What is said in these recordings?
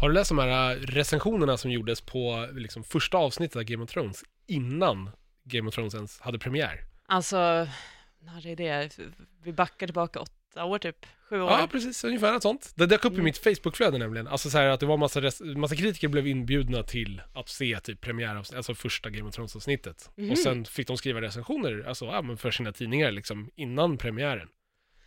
Har du läst de här äh, recensionerna som gjordes på liksom, första avsnittet av Game of Thrones innan Game of Thrones ens hade premiär? Alltså, när är det? Vi backar tillbaka åtta år typ, sju år. Ja, precis. Ungefär något sånt. Det dök upp i Mm. mitt Facebook-flöde nämligen. Alltså så här att det var massa, massa kritiker blev inbjudna till att se typ premiäravsnittet, alltså första Game of Thrones-avsnittet. Mhm. Och sen fick de skriva recensioner, alltså ja, men för sina tidningar liksom, innan premiären.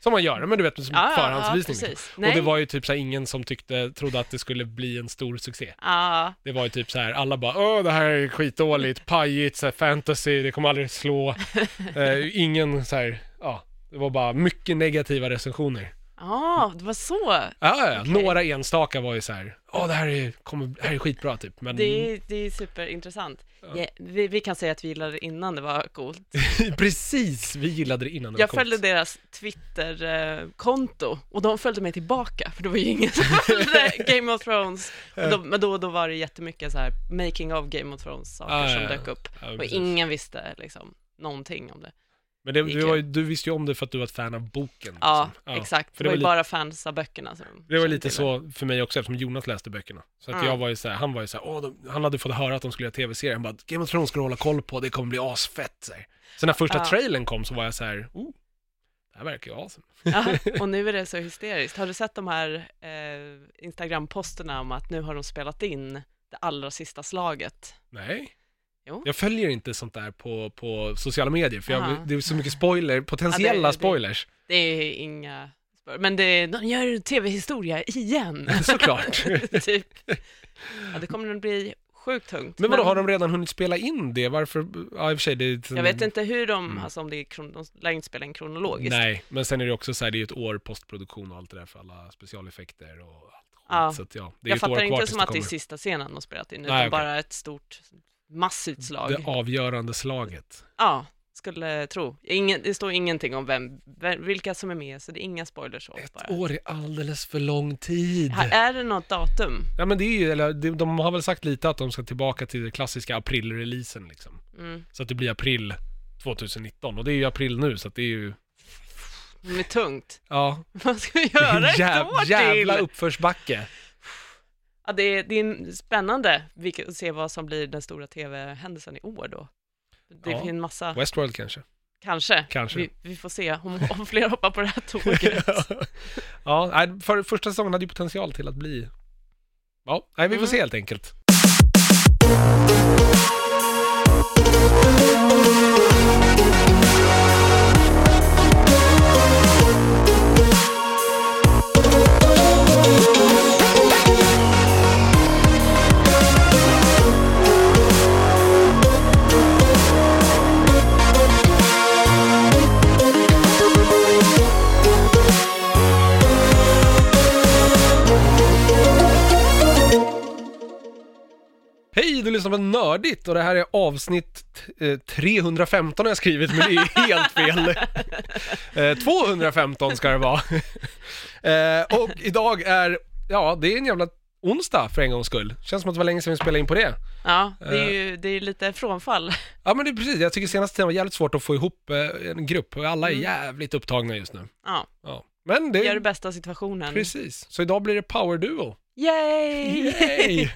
Som man gör, men du vet, som ja, förhandsvisning. Ja, liksom. och det var ju typ så här, ingen som tyckte, trodde att det skulle bli en stor succé. Ja, Det var ju typ så här, alla bara åh det här är skitdåligt, pajigt, så här, fantasy, det kommer aldrig slå. Eh, ingen så här, ja, det var bara mycket negativa recensioner. ja, det var så. Ja, ja. Okej. några enstaka var ju så här, åh det här är, kommer, det här är skitbra typ. Men Det är, det är superintressant. Ja, vi, vi kan säga att vi gillade det innan det var coolt. precis, vi gillade det innan det Jag var coolt. följde deras Twitter-konto och de följde mig tillbaka, för det var ju ingen som följde Game of Thrones. Då, men då, då var det jättemycket så här making of Game of Thrones saker Ah, som ja, dök upp. Ja, Och ingen visste liksom någonting om det. Men det, du, var, du visste ju om det för att du var ett fan av boken. Ja, liksom. exakt. för Det var ju bara fans av böckerna som Det var lite så för mig också eftersom Jonas läste böckerna. Så att Ja. jag var ju så här, han var ju så här, åh, de, han hade fått höra att de skulle göra tv-serier. Han bara, Game of Thrones ska du hålla koll på, det kommer bli asfett. Så, här. när första Ja. trailern kom så var jag så här, oh, det här verkar ju awesome. Ja, och nu är det så hysteriskt. Har du sett de här eh, Instagram-posterna om att nu har de spelat in det allra sista slaget? Nej. Jo. Jag följer inte sånt där på, på sociala medier, för jag, Aha. det är så mycket spoiler, potentiella det- spoilers. Det är inga... Men det, de gör tv-historia igen. Såklart. typ. Ja, det kommer nog bli sjukt tungt. Men vadå, har de redan hunnit spela in det? Varför? Ja, i och för sig, det är... Jag vet inte hur de, Mm. alltså om det är kron, de lär inte spela in kronologiskt. Nej, men sen är det också så här, det är ju ett år postproduktion och allt det där för alla specialeffekter och allt skit. Ja. Så att, ja, det är jag ett år fattar kvar inte tills som att det är kommer. sista scenen de spelat in, Nej, utan okej. bara ett stort massivt slag. Det avgörande slaget. Ja, skulle tro. Ingen, det står ingenting om vem, vem, vilka som är med, så det är inga spoilers Ett bara. år är alldeles för lång tid. Här, är det något datum? Ja men det är ju, eller de, de har väl sagt lite att de ska tillbaka till det klassiska april-releasen liksom. Mm. Så att det blir april 2019 och det är ju april nu så att det är ju, Det är tungt. ja, Vad ska vi göra ett år jävla till? uppförsbacke. Ja, det, är, det är spännande vilket, att se vad som blir den stora tv-händelsen i år då. Det Ja. finns en massa, Westworld kanske. kanske. Kanske. Vi, vi får se om, om fler hoppar på det här tåget. ja, för, första säsongen hade ju potential till att bli, ja, nej vi får Mm. se helt enkelt. Nördigt och det här är avsnitt eh, 315 har jag skrivit, men det är helt fel. Eh, 215 ska det vara. Eh, och idag är, ja, det är en jävla onsdag för en gångs skull. Känns som att det var länge sedan vi spelade in på det. Ja, det är Eh. ju det är lite frånfall. Ja men det är precis, jag tycker senaste tiden var jävligt svårt att få ihop eh, en grupp och alla är Mm. jävligt upptagna just nu. Ja, Ja. Men det, gör det bästa av situationen. precis. Så idag blir det power duo. Yay! Yay!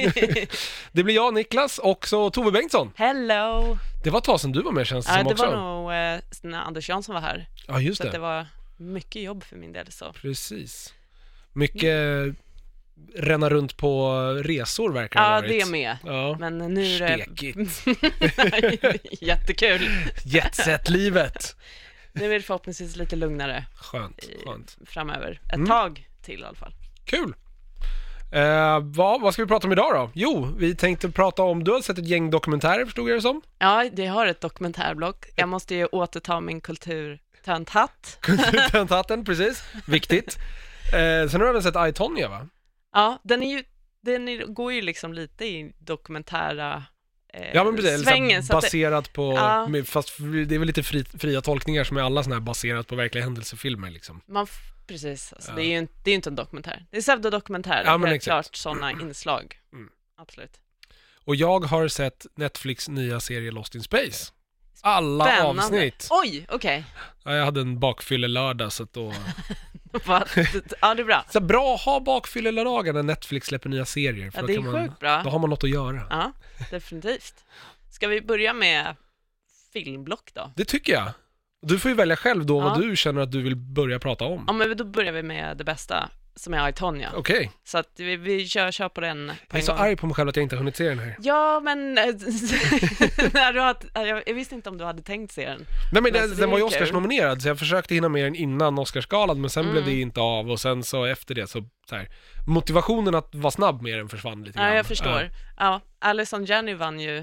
Det blir jag, Niklas och så Tove Bengtsson. Hello! Det var ett tag sedan du var med känns det Ja, som det också. var nog eh, när Anders Jansson var här, Ja just så det. det var mycket jobb för min del. Så. Precis. Mycket ränna runt på resor verkar det ha Ja, varit. det med. Ja. Men nu är det Stekigt. jättekul. Jetset-livet. Nu är det förhoppningsvis lite lugnare Skönt, skönt. framöver. Ett Mm. tag till i alla fall. Kul. Eh, vad, vad ska vi prata om idag då? Jo, vi tänkte prata om, du har sett ett gäng dokumentärer förstod jag det som. Ja, det har ett dokumentärblock. Jag måste ju återta min kulturtönthatt. Kulturtentaten, precis. Viktigt. Eh, sen har du även sett I, Tonya va? Ja, den är ju, den går ju liksom lite i dokumentära eh, Ja men precis, svängen. Så att det, baserat på, Ja. fast det är väl lite fri, fria tolkningar som är alla sådana här baserat på verkliga händelsefilmer liksom. man, precis, alltså, Ja. det är ju inte, det är inte en dokumentär. Det är pseudodokumentär, Ja, helt exakt. klart sådana inslag. Mm. Absolut. Och jag har sett Netflix nya serie Lost in Space. Alla Spännande. avsnitt. Oj, okej. Ja, jag hade en bakfylle lördag så att då ja, det är bra. Så bra att ha bakfyllelagar när Netflix släpper nya serier. För Ja, det är man, sjukt bra. Då har man något att göra. Ja, definitivt. Ska vi börja med filmblock då? Det tycker jag. Du får ju välja själv då Ja. vad du känner att du vill börja prata om. Ja, men då börjar vi med det bästa, som är I, Tonya. Okej. Så att vi, vi kör, kör på den på Jag är en så gång. arg på mig själv att jag inte har hunnit se den här. Ja, men när du har, jag, jag visste inte om du hade tänkt se den. Nej men Men den, alltså, det den var ju är kul. Oscars-nominerad så jag försökte hinna med den innan Oscarsgalan men sen Mm. blev det inte av och sen så efter det så, så här, motivationen att vara snabb med den försvann lite Ja, grann. jag förstår. Ja, Alison Janney vann ju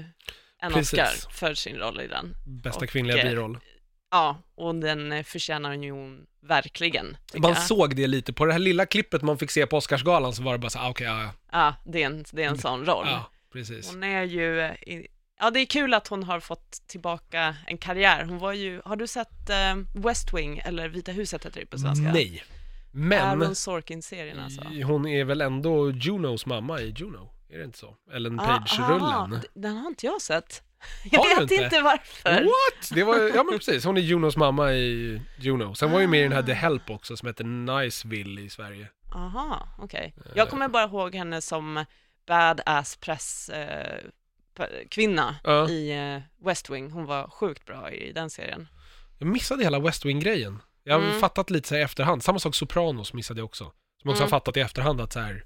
en Precis. Oscar för sin roll i den. Bästa Och, kvinnliga eh, biroll. Ja, och den eh, förtjänar hon verkligen. Man jag. såg det lite, på det här lilla klippet man fick se på Oscarsgalan så var det bara så ah, okej, ja, Ja, det är en, det är en sån roll. ja, ja, precis. Hon är ju, eh, ja det är kul att hon har fått tillbaka en karriär. Hon var ju, har du sett eh, West Wing, eller Vita huset heter det på svenska? Nej. Men Aaron Sorkin-serien alltså. hon är väl ändå Junos mamma i Juno? Är det inte så? Ellen Ah, Page-rullen? aha, d- Den har inte jag sett. Jag vet inte? inte, varför. What? Det var, ja men precis, hon är Junos mamma i Juno. Sen var ju med i den här The Help också som heter Niceville i Sverige. Aha, okej. Eh. Jag kommer bara ihåg henne som badass press eh, kvinna Ja. i eh, West Wing. Hon var sjukt bra i den serien. Jag missade hela West Wing-grejen. Jag har Mm. fattat lite så i efterhand. Samma sak Sopranos missade jag också. Som också Mm. har fattat i efterhand att så här,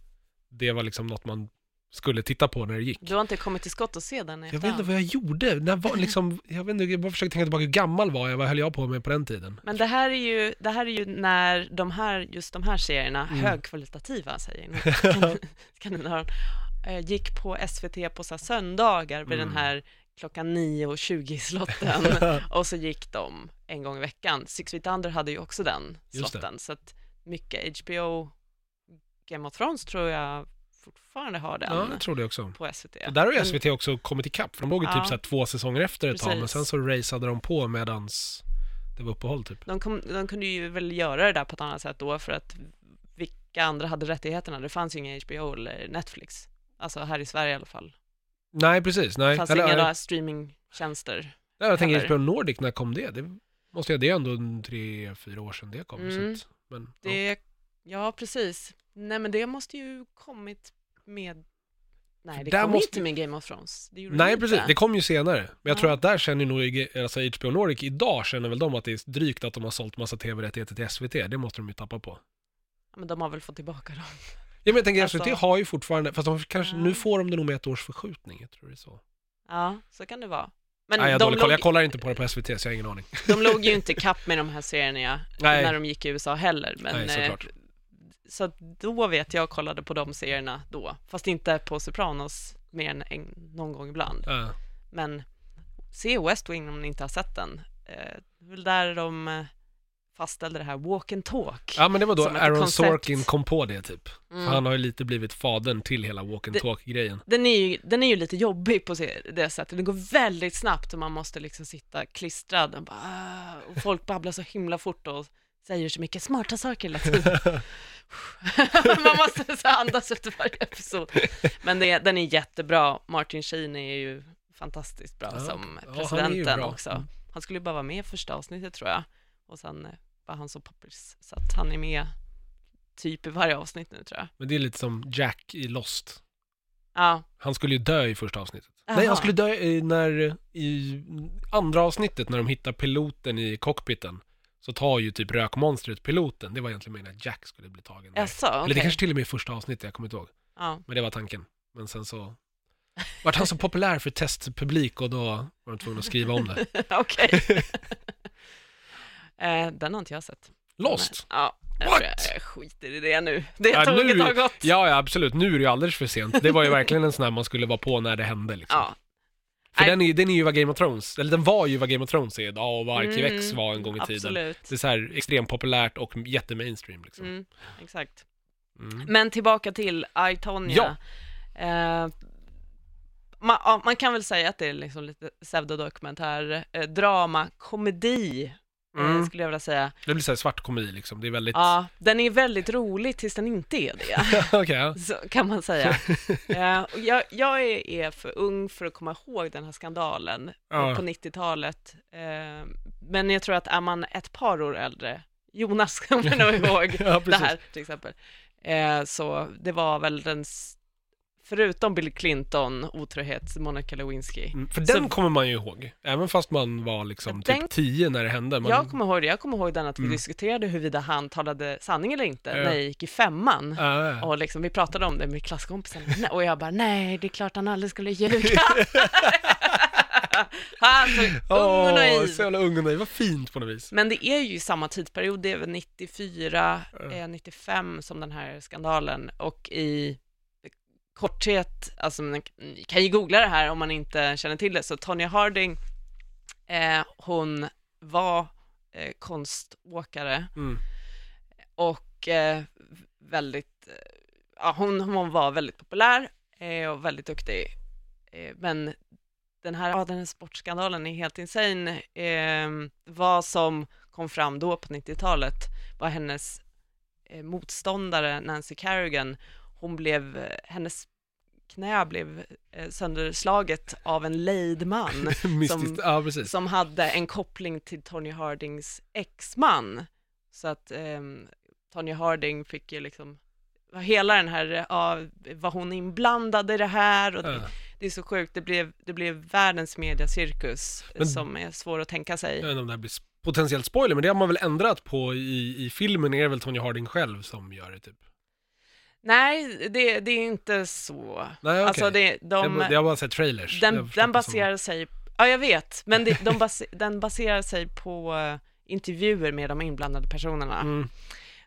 det var liksom något man skulle titta på när det gick. Du har inte kommit till skott och se den i Jag vet inte vad jag gjorde. När var, liksom, jag vet inte, jag bara försöker tänka tillbaka hur gammal var jag? Vad höll jag på med på den tiden? Men det här är ju, det här är ju när de här, just de här serierna, Mm. högkvalitativa säger kaninöron, eh, gick på SVT på så söndagar vid Mm. den här klockan 9 och 20 slotten och så gick de en gång i veckan. Six Feet Under hade ju också den slotten, så att mycket HBO, Game of Thrones tror jag fortfarande har den Ja, jag tror det också. på SVT. Och där har Men- SVT också kommit ikapp, för de låg ju Ja. typ så här två säsonger efter ett tag, men sen så raceade de på medans det var uppehåll typ. De, kom, de kunde ju väl göra det där på ett annat sätt då, för att vilka andra hade rättigheterna? Det fanns ju inga HBO eller Netflix. Alltså här i Sverige i alla fall. Nej, precis. Nej. Det fanns Eller, inga där streamingtjänster. jag tänker. HBO Nordic, när kom det? Det måste jag, det är ändå tre, fyra år sedan det kom. Mm. Så att, men, ja. Det, ja, precis. Nej, men det måste ju kommit med... Nej, det Där kom måste- inte med Game of Thrones. Det Nej, det precis. Det kom ju senare. Men jag Ja. tror att där känner nog, alltså HBO Nordic idag känner väl de att det är drygt att de har sålt massa tv-rättigheter till SVT. Det måste de ju tappa på. Ja, Men de har väl fått tillbaka dem. Ja, men jag tänker Alltså- SVT har ju fortfarande, fast de kanske, Ja. nu får de det nog med ett års förskjutning. Jag tror det är så. Ja, så kan det vara. Men Nej, jag, de, koll. låg, jag kollar inte på det på SVT så jag har ingen aning. de låg ju inte kapp med de här serierna när de gick i USA heller. Men, Nej, såklart. eh, så då vet jag kollade på de serierna då, fast inte på Sopranos mer än en, någon gång ibland. Ja. Men se West Wing om ni inte har sett den. Eh, Det är väl där de eh, fastställde det här walk and talk. ja, men det var då Aaron koncept. Sorkin kom på det typ. Mm. För han har ju lite blivit fadern till hela walk and talk-grejen. Den är, ju, den är ju lite jobbig på det sättet. Den går väldigt snabbt och man måste liksom sitta klistrad och, bara, "Ah", och folk babblar så himla fort och säger så mycket smarta saker hela tiden. man måste så andas efter varje episod. Men det, den är jättebra. Martin Sheen är ju fantastiskt bra Ja, som ja, presidenten bra. också. Mm. Han skulle ju bara vara med i första avsnittet tror jag. Och sen eh, var han så poppis så att han är med typ i varje avsnitt nu tror jag. Men det är lite som Jack i Lost. Ja, Han skulle ju dö i första avsnittet. Jaha. Nej, han skulle dö i, när, i andra avsnittet när de hittar piloten i cockpiten. Så tar ju typ rökmonstret piloten. Det var egentligen meningen att Jack skulle bli tagen. där. jaså, okej. Eller det kanske till och med är första avsnittet, jag kommer inte ihåg. Ja. Men det var tanken. Men sen så vart han så populär för testpublik och då var de tvungna att skriva om det. Okej. eh, den har inte jag sett. Lost! Ja, jag, What? jag, jag skiter i det nu. Det Ja, tåget nu- har gått. Ja, ja, absolut. Nu är det ju alldeles för sent. Det var ju verkligen en sån här man skulle vara på när det hände liksom. Ja, För den är, den är ju vad Game of Thrones, eller den var ju vad Game of Thrones är idag och vad Arkivex Mm, var en gång i tiden. Absolut. Det är så här extremt populärt och jättemainstream liksom. Mm, exakt. Mm. Men tillbaka till I, Tonya. Eh, man, ja, man kan väl säga att det är liksom lite pseudodokumentär, eh, drama, komedi, Mm. skulle jag vilja säga. Det blir så här svart komedi liksom, det är väldigt... Ja, den är väldigt rolig tills den inte är det. Ja. Så kan man säga. Eh, jag jag är, är för ung för att komma ihåg den här skandalen Ja. på 90-talet. Eh, men jag tror att är man ett par år äldre Jonas kommer nog ihåg Ja, det här till exempel. Eh, så det var väl den, förutom Bill Clinton, otrohet, Monica Lewinsky. Mm, för Så- den kommer man ju ihåg, även fast man var liksom Den- typ 10 när det hände. Man, Jag kommer ihåg det, jag kommer ihåg den att vi Mm. diskuterade huruvida han talade sanning eller inte Ja. när jag gick i femman. Ja. Och liksom, vi pratade om det med klasskompisen och jag bara, nej, det är klart han aldrig skulle ljuga. han så ung och naiv. så jävla ung och naiv, vad fint på något vis. Men det är ju samma tidsperiod, det är väl 94, Ja. eh, 95 som den här skandalen och i korthet, alltså ni ni kan ju googla det här om man inte känner till det, så Tonya Harding, eh, hon var eh, konståkare Mm. och eh, väldigt, eh, ja hon, hon var väldigt populär eh, och väldigt duktig. Eh, men den här, ja, den här sportskandalen är helt insane. Eh, vad som kom fram då på 90-talet var hennes motståndare Nancy Kerrigan, hon blev, eh, hennes knä blev eh, sönderslaget av en lejdman Mystiskt, ja som hade en koppling till Tony Hardings exman. Så att ehm, Tony Harding fick ju liksom, hela den här, ja, var hon inblandad i det här? Och det, Ja. det är så sjukt, det blev, det blev världens mediacirkus eh, Men- som är svår att tänka sig. Jag vet inte om det här blir potentiellt spoiler, men det har man väl ändrat på i, i filmen, är det väl Tony Harding själv som gör det typ? Nej, det, det är inte så. Nej, okej. Alltså det, de, jag, har bara sett trailers. Den, den baserar sig, ja jag vet, men det, de base, den baserar sig på eh, intervjuer med de inblandade personerna. Mm,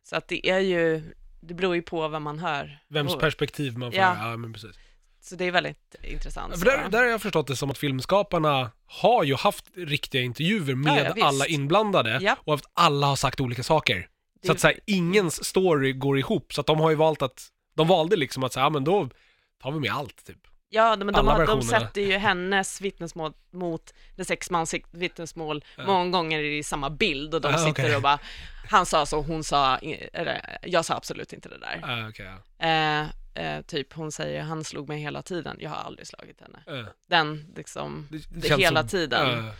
Så att det är ju, det beror ju på vad man hör. vems Och- perspektiv man får, Ja. ja, men precis. Så det är väldigt intressant. För där, där har jag förstått det som att filmskaparna har ju haft riktiga intervjuer med Ja, ja, alla inblandade Ja. och att alla har sagt olika saker. Så att så här, ingens story går ihop, så att de har ju valt att, de valde liksom att säga, ja men då tar vi med allt typ. Ja, men de, har, de sätter ju hennes vittnesmål mot det sexmans vittnesmål Ja. många gånger i samma bild och de Ah, sitter och bara, han sa så, hon sa, eller jag sa absolut inte det där. Uh, okay, ja. Eh, eh, typ hon säger, han slog mig hela tiden, jag har aldrig slagit henne. Den liksom, det det hela som- tiden.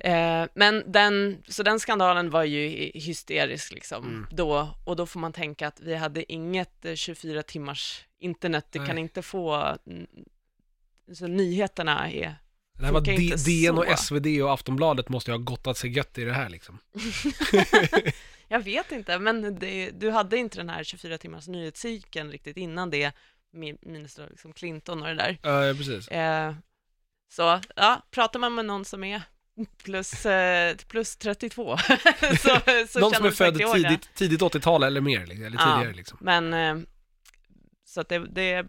Eh, Eh, men den, så den skandalen var ju hysterisk liksom Mm. då, och då får man tänka att vi hade inget eh, 24 timmars internet, du Nej. kan inte få, så nyheterna är, det här var D- DN och. SvD och Aftonbladet måste ju ha gottat sig gött i det här liksom. jag vet inte, men det, du hade inte den här 24 timmars nyhetscykeln riktigt innan det, minus då liksom Clinton och det där. Ja, precis. Eh, så, ja, pratar man med någon som är plus, eh, plus 32 så, så Någon känner som är född tidigt, tidigt 80-tal eller mer, liksom, eller Ja. tidigare liksom. Men eh, så att det, det är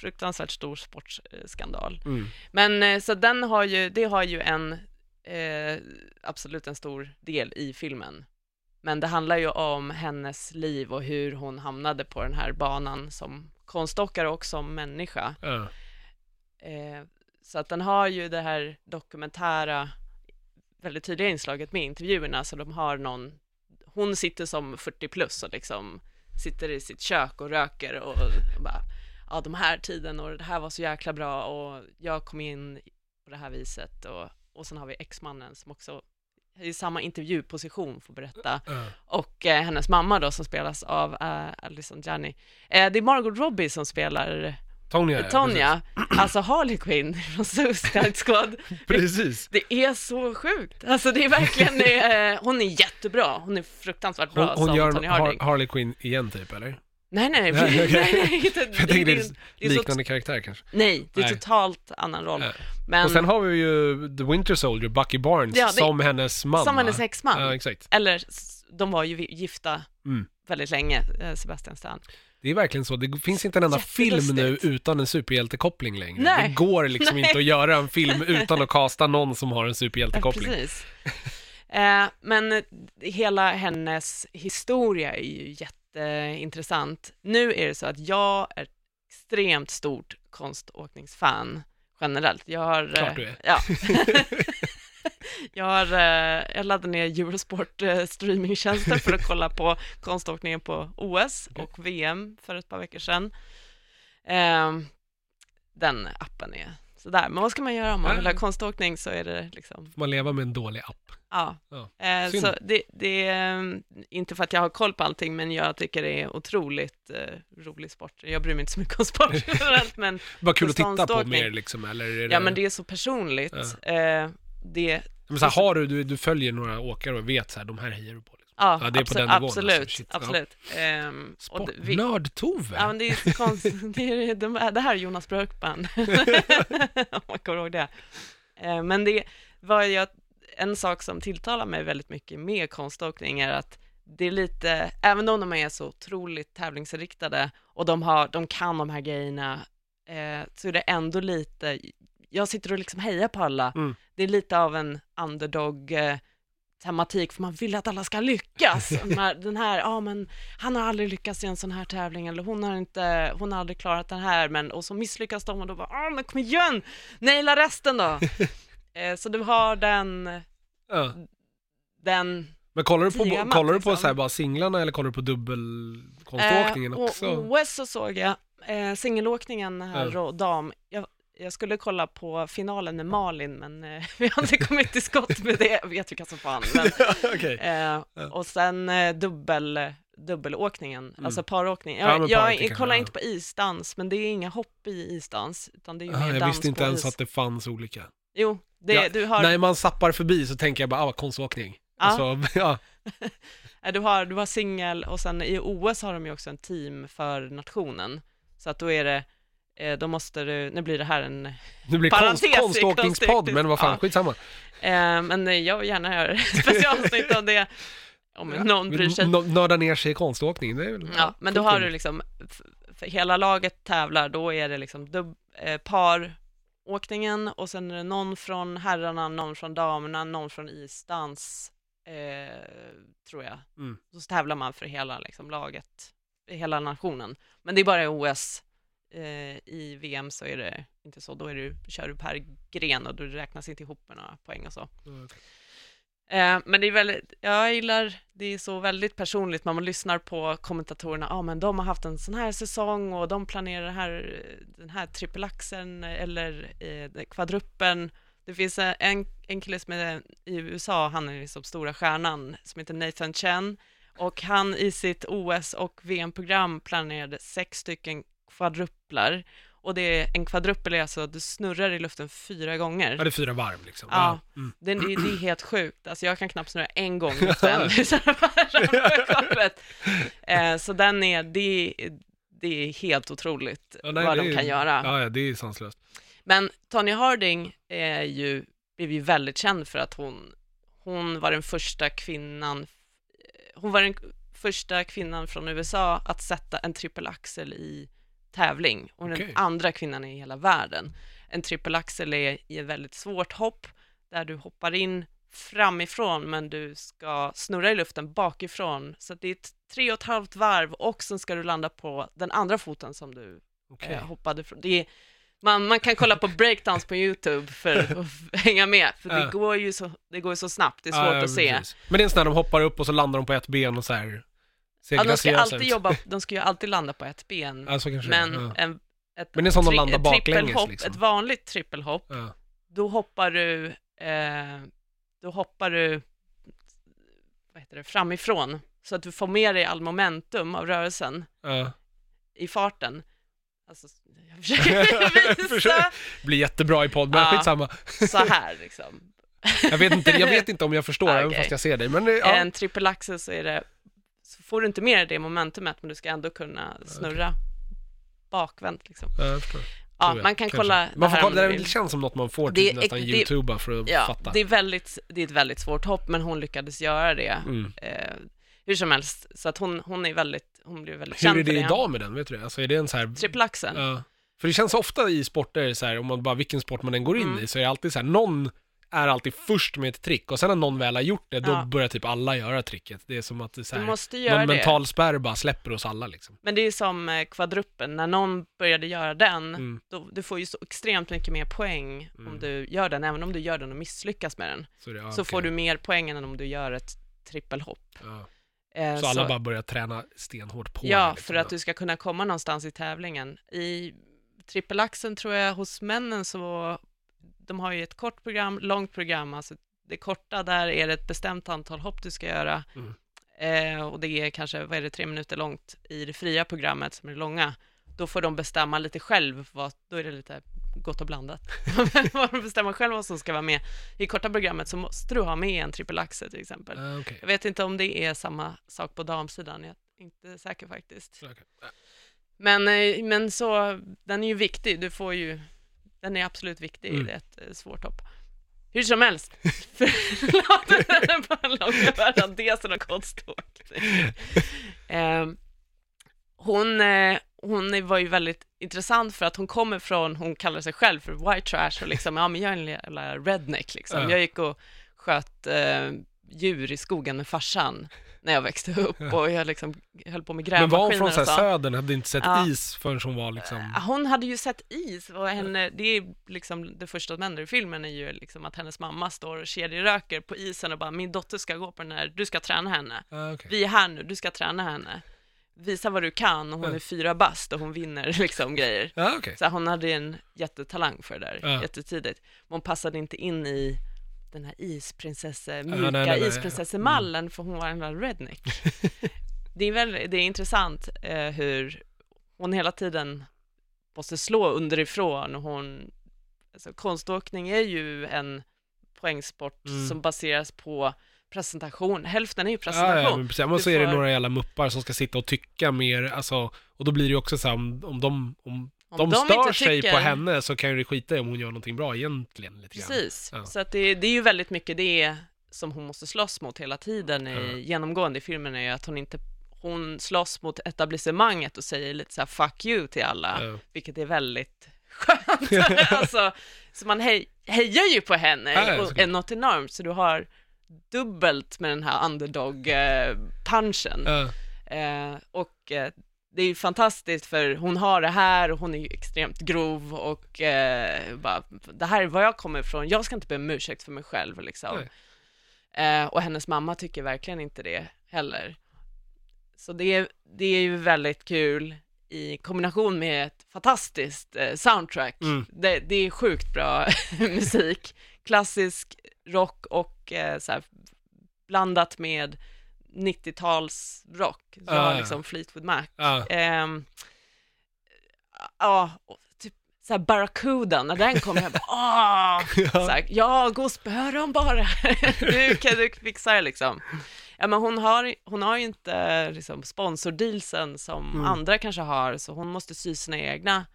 fruktansvärt stor sportskandal. Mm. Men eh, så den har ju, det har ju en, eh, absolut en stor del i filmen. Men det handlar ju om hennes liv och hur hon hamnade på den här banan som konståkare och som människa. Ja. Eh, så att den har ju det här dokumentära, väldigt tydliga inslaget med intervjuerna, så de har någon, hon sitter som 40 plus och liksom sitter i sitt kök och röker och, och bara, ja de här tiden och det här var så jäkla bra och jag kom in på det här viset. Och, och sen har vi exmannen som också i samma intervjuposition får berätta. Och eh, hennes mamma då som spelas av eh, Alison Janney. Eh, det är Margot Robbie som spelar Tonya, ja, Tonja, alltså Harley Quinn från Suicide Squad. Precis. precis. Det är så sjukt. Alltså det är verkligen, eh, hon är jättebra. Hon är fruktansvärt bra Hon, hon som gör Tony Harding. Har Harley Quinn igen typ, eller? nej, nej, nej, Nej, nej, inte, Jag tänkte det är det är så- liknande karaktär kanske. nej, det är Nej. totalt annan roll. Ja. Men Och sen har vi ju The Winter Soldier, Bucky Barnes, Ja, det- som hennes man som hennes exman, Ja, exakt. eller de var ju gifta Mm. väldigt länge, eh, Sebastian Stan. Det är verkligen så, det finns inte en enda film nu utan en superhjältekoppling längre. Nej. Det går liksom Nej. inte att göra en film utan att kasta någon som har en Ja, superhjältekoppling. precis. Eh, men eh, hela hennes historia är ju jätteintressant. Nu är det så att jag är extremt stort konståkningsfan generellt. Jag har... eh, Klart du är. Ja. jag, har, eh, jag laddade ner Eurosport eh, streamingtjänsten för att kolla på konståkningen på OS och VM för ett par veckor sedan. Eh, den appen är sådär. Men vad ska man göra om man Ja. vill ha konståkning så är det liksom, Får man leva med en dålig app? ja. Ja. Eh, så det, det är eh, inte för att jag har koll på allting, men jag tycker det är otroligt rolig sport. Jag bryr mig inte så mycket om sport generellt, men Bara kul att titta på mer liksom, eller? Det... ja, men det är så personligt. Eh, det, Men så här, har du, du, du följer några åkare och vet så här, de här hejar du på? Liksom. ja, Ja, det är på absolut, den nivån, absolut, alltså. Shit, ja. absolut. Ehm, och det- vi- Sportnörd-Tove? Ja, men det är så konstigt. Det, är, de, det här är Jonas Björkman, om man kommer ihåg det. Eh, Men det var jag, en sak som tilltalar mig väldigt mycket med konståkning är att det är lite, även om de är så otroligt tävlingsinriktade och de, har, de kan de här grejerna, eh, så är det ändå lite, jag sitter och liksom hejar på alla. Mm. Det är lite av en underdog eh, tematik, för man vill att alla ska lyckas. Den här, ja men han har aldrig lyckats i en sån här tävling, eller hon har inte, hon har aldrig klarat den här, men och så misslyckas de och då bara, ja men kom igen, naila resten då. eh, så du har den, Ja. den Men kollar du på, Temat, kollar du på liksom. så här, bara singlarna eller kollar du på dubbelkonståkningen Eh, också? OS så såg jag eh, singelåkningen här och dam. Jag, jag skulle kolla på finalen med Malin, men eh, vi har inte kommit till skott med det. Jag vet vilka som fan. Men, Okej. eh, och sen eh, dubbel, dubbelåkningen, Mm. alltså paråkning. Ja, Jag, men jag, kanske, kollar ja. inte på isdans, men det är inga hopp i isdans, utan det är ju Ah, mer jag dans visste inte ens is. att det fanns olika. Jo, det, Ja, du, har, När man zappar förbi så tänker jag bara, ah, konståkning. Ja. Alltså, ja. du har, du har singel och sen i OS har de ju också en team för nationen. Så att då är det, då måste du, nu blir det här en Nu blir det konståkningspodd, konståkning. men vad fan, Ja. skitsamma. Eh, men eh, jag vill gärna göra specialavsnitt av det, om någon bryr sig. Nörda ner sig i konståkning, det är väl Ja, men då har du liksom, för hela laget tävlar, då är det liksom dub, eh, paråkningen och sen är det någon från herrarna, någon från damerna, någon från isdans, eh, tror jag. Mm. Så tävlar man för hela liksom, laget, hela nationen. Men det är bara i OS. Eh, I VM så är det inte så, då är du, kör du per gren och du räknas inte ihop med några poäng och så. Okej. Eh, men det är väldigt, jag gillar, det är så väldigt personligt man lyssnar på kommentatorerna, ja ah, men de har haft en sån här säsong och de planerar här, den här trippelaxeln eller eh, kvadruppen. Det finns en, en kille som är i USA, han är liksom stora stjärnan, som heter Nathan Chen och han i sitt OS och VM-program planerade sex stycken kvadruplar och det är en kvadruppel är alltså att du snurrar i luften fyra gånger. Ja, det är fyra varv liksom. Ja. Mm. Det, det, det är helt sjukt. Alltså jag kan knappt snurra en gång i luften eh, Så den är, det, det är helt otroligt Ja, nej, vad de är- kan göra. Ja, ja, det är sanslöst. Men Tonya Harding är ju, blev ju väldigt känd för att hon, hon var den första kvinnan, hon var den första kvinnan från USA att sätta en trippelaxel i tävling och Okej. den andra kvinnan i hela världen. En trippelaxel är i ett väldigt svårt hopp där du hoppar in framifrån men du ska snurra i luften bakifrån så det är ett tre och ett halvt varv och sen ska du landa på den andra foten som du Okej. eh, hoppade från. Det är, man, man kan kolla på breakdowns på YouTube för att hänga med, för det går ju så, det går ju så snabbt, det är svårt ja, att se. precis. Men det är en sån där de hoppar upp och så landar de på ett ben och så här Ja, de ska alltid ut. jobba, de ska ju alltid landa på ett ben, Ja, så kanske men ja. en, ett, Men det är som de landar baklänges, liksom. ett vanligt trippelhopp, Ja. då hoppar du, eh, då hoppar du, vad heter det, framifrån, så att du får med dig all momentum av rörelsen Ja. i farten. Alltså, jag försöker visa blir jättebra i podd, men Ja. skitsamma. så här liksom. Jag vet, inte, jag vet inte om jag förstår, även Okej. fast jag ser dig. Men ja. En trippelaxel så är det, så får du inte med dig det momentumet, men du ska ändå kunna snurra bakvänt liksom. Ja, jag förstår. Ja, man kan kanske. kolla Man får här det där vill. känns som något man får Det- typ nästan det- youtuba för att Ja, fatta. det är, väldigt, det är ett väldigt svårt hopp, men hon lyckades göra det. Mm. Eh, hur som helst, så att hon, hon är väldigt, hon blir väldigt Hur känd är det det. idag med den, vet du det? Alltså är det en så här... Trippelaxeln? Ja. För det känns ofta i sporter, så här, om man bara vilken sport man än går in Mm. i, så är det alltid så här, någon är alltid först med ett trick och sen när någon väl har gjort det, då Ja. börjar typ alla göra tricket. Det är som att det är så Du här, måste göra någon det. mental spärr bara släpper hos alla liksom. Men det är som eh, kvadruppen, när någon började göra den, Mm. då, du får ju så extremt mycket mer poäng Mm. om du gör den, även om du gör den och misslyckas med den. Så, det, ja, så okej. får du mer poäng än om du gör ett trippelhopp. Ja. Eh, Så alla bara börjar träna stenhårt på Ja, liksom. för att du ska kunna komma någonstans i tävlingen. I trippelaxeln tror jag hos männen så, de har ju ett kort program, långt program, alltså det korta där är det ett bestämt antal hopp du ska göra. Mm. Eh, och det är kanske, vad är det, tre minuter långt i det fria programmet som är det långa. Då får de bestämma lite själv, vad, då är det lite gott och blandat. de bestämmer själv vad som ska vara med. I korta programmet så måste du ha med en trippelaxe till exempel. Ah, okej. Jag vet inte om det är samma sak på damsidan, jag är inte säker faktiskt. Okej. Men, eh, men så, den är ju viktig, du får ju, den är absolut viktig, Mm. det ett eh, svårt hopp. Hur som helst, förlåt, det är bara en lång parentes och konståkning. Eh, hon, eh, hon var ju väldigt intressant för att hon kommer från, hon kallar sig själv för white trash och liksom, ja men jag är en redneck liksom. Ja. Jag gick och sköt eh, djur i skogen med farsan när jag växte upp och jag liksom höll på med Men var hon grävmaskiner från så här södern, hade inte sett Ja. is förrän hon var liksom... Ja, Hon hade ju sett is och henne, det är liksom det första som händer i filmen är ju liksom att hennes mamma står och kedjeröker på isen och bara min dotter ska gå på den här, du ska träna henne. Ah, okej. Vi är här nu, du ska träna henne. Visa vad du kan och hon är fyra bast och hon vinner liksom grejer. Ja, okej. Så hon hade en jättetalang för det där Ja. jättetidigt. Men hon passade inte in i den här isprinsesse, mjuka nej, nej, nej. isprinsessemallen för hon var en jävla redneck. det är väl, det är intressant eh, hur hon hela tiden måste slå underifrån och hon, alltså konståkning är ju en poängsport Mm. som baseras på presentation, hälften är ju Ja, presentation. ja, precis. Men så är det får- några jävla muppar som ska sitta och tycka mer, alltså, och då blir det ju också så här, om, om de, om Om de, de stör sig tycker- på henne så kan ju det skita i om hon gör någonting bra egentligen lite. Precis, Ja. så att det, det är ju väldigt mycket det som hon måste slåss mot hela tiden i, Ja. genomgående i filmen är ju att hon inte hon slåss mot etablissemanget och säger lite så här 'fuck you' till alla, Ja. vilket är väldigt skönt. alltså, så man hej, hejar ju på henne och är något enormt, så du har dubbelt med den här underdog-punchen. Ja. Eh, och eh, det är ju fantastiskt för hon har det här och hon är ju extremt grov och eh, bara, det här är var jag kommer ifrån, jag ska inte be om ursäkt för mig själv liksom. Eh, och hennes mamma tycker verkligen inte det heller. Så det är, det är ju väldigt kul i kombination med ett fantastiskt eh, soundtrack. Mm. Det, det är sjukt bra musik, klassisk rock och eh, så här, blandat med 90-talsrock. Så Ah, jag ja. liksom Fleetwood Mac. Ja. Ehm, Ja, och typ såhär Barracuda, när den kom, jag bara! Så här, ja, gå och spöa dem bara. du kan du fixa det liksom. Ja, men hon har, hon har ju inte liksom, sponsordealsen som Mm. andra kanske har, så hon måste sy sina egna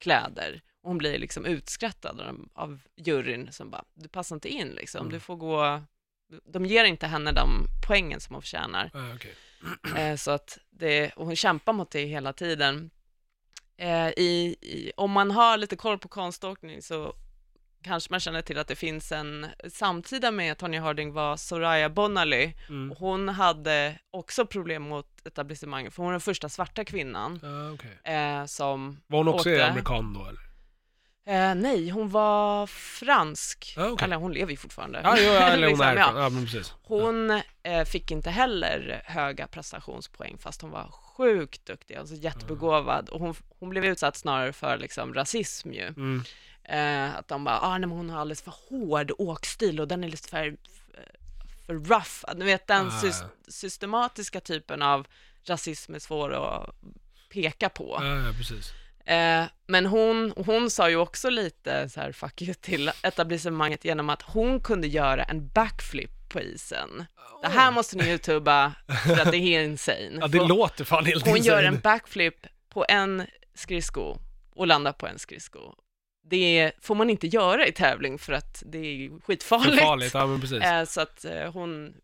kläder. Hon blir liksom utskrattad av, av juryn som bara, du passar inte in liksom, Mm. du får gå, de ger inte henne de poängen som hon förtjänar. Ja, okej. Eh, så att det, och hon kämpar mot det hela tiden. Eh, i, i, om man har lite koll på konståkning så kanske man känner till att det finns en, samtida med Tonya Harding var Soraya Bonali, Mm. och hon hade också problem mot etablissemanget, för hon är den första svarta kvinnan Ja, okej. eh, som Var hon också åkte. amerikan då eller? Eh, nej, hon var fransk, Ja, okej. eller hon lever ju fortfarande. Ja, jo, eller hon Liksom, är ja. ja, men precis. Hon eh, fick inte heller höga prestationspoäng fast hon var sjukt duktig, alltså jättebegåvad och hon, hon blev utsatt snarare för liksom rasism ju. Mm. Eh, att de bara, ah, nej, men hon har alldeles för hård åkstil och den är lite för, för rough. Du vet den Ah. sys- systematiska typen av rasism är svår att peka på. Ja, precis. Eh, men hon, hon sa ju också lite så här fuck you till etablissemanget genom att hon kunde göra en backflip på isen. Det här måste ni youtuba för att det är insane. Ja, det För låter fan helt hon gör insane. en backflip på en skridsko och landar på en skridsko. Det får man inte göra i tävling för att det är För skitfarligt. farligt, ja men precis. Eh, så att eh, hon,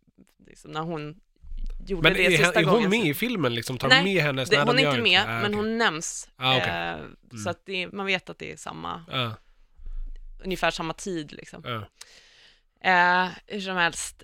liksom, när hon gjorde Men det är, sista är hon gången med i filmen liksom? Tar Nej, med hennes det, hon är inte med, Ah, men okej. hon nämns. Ah, okej. eh, Så att det, man vet att det är samma, Ja, ungefär samma tid liksom. ja. Eh, hur som helst.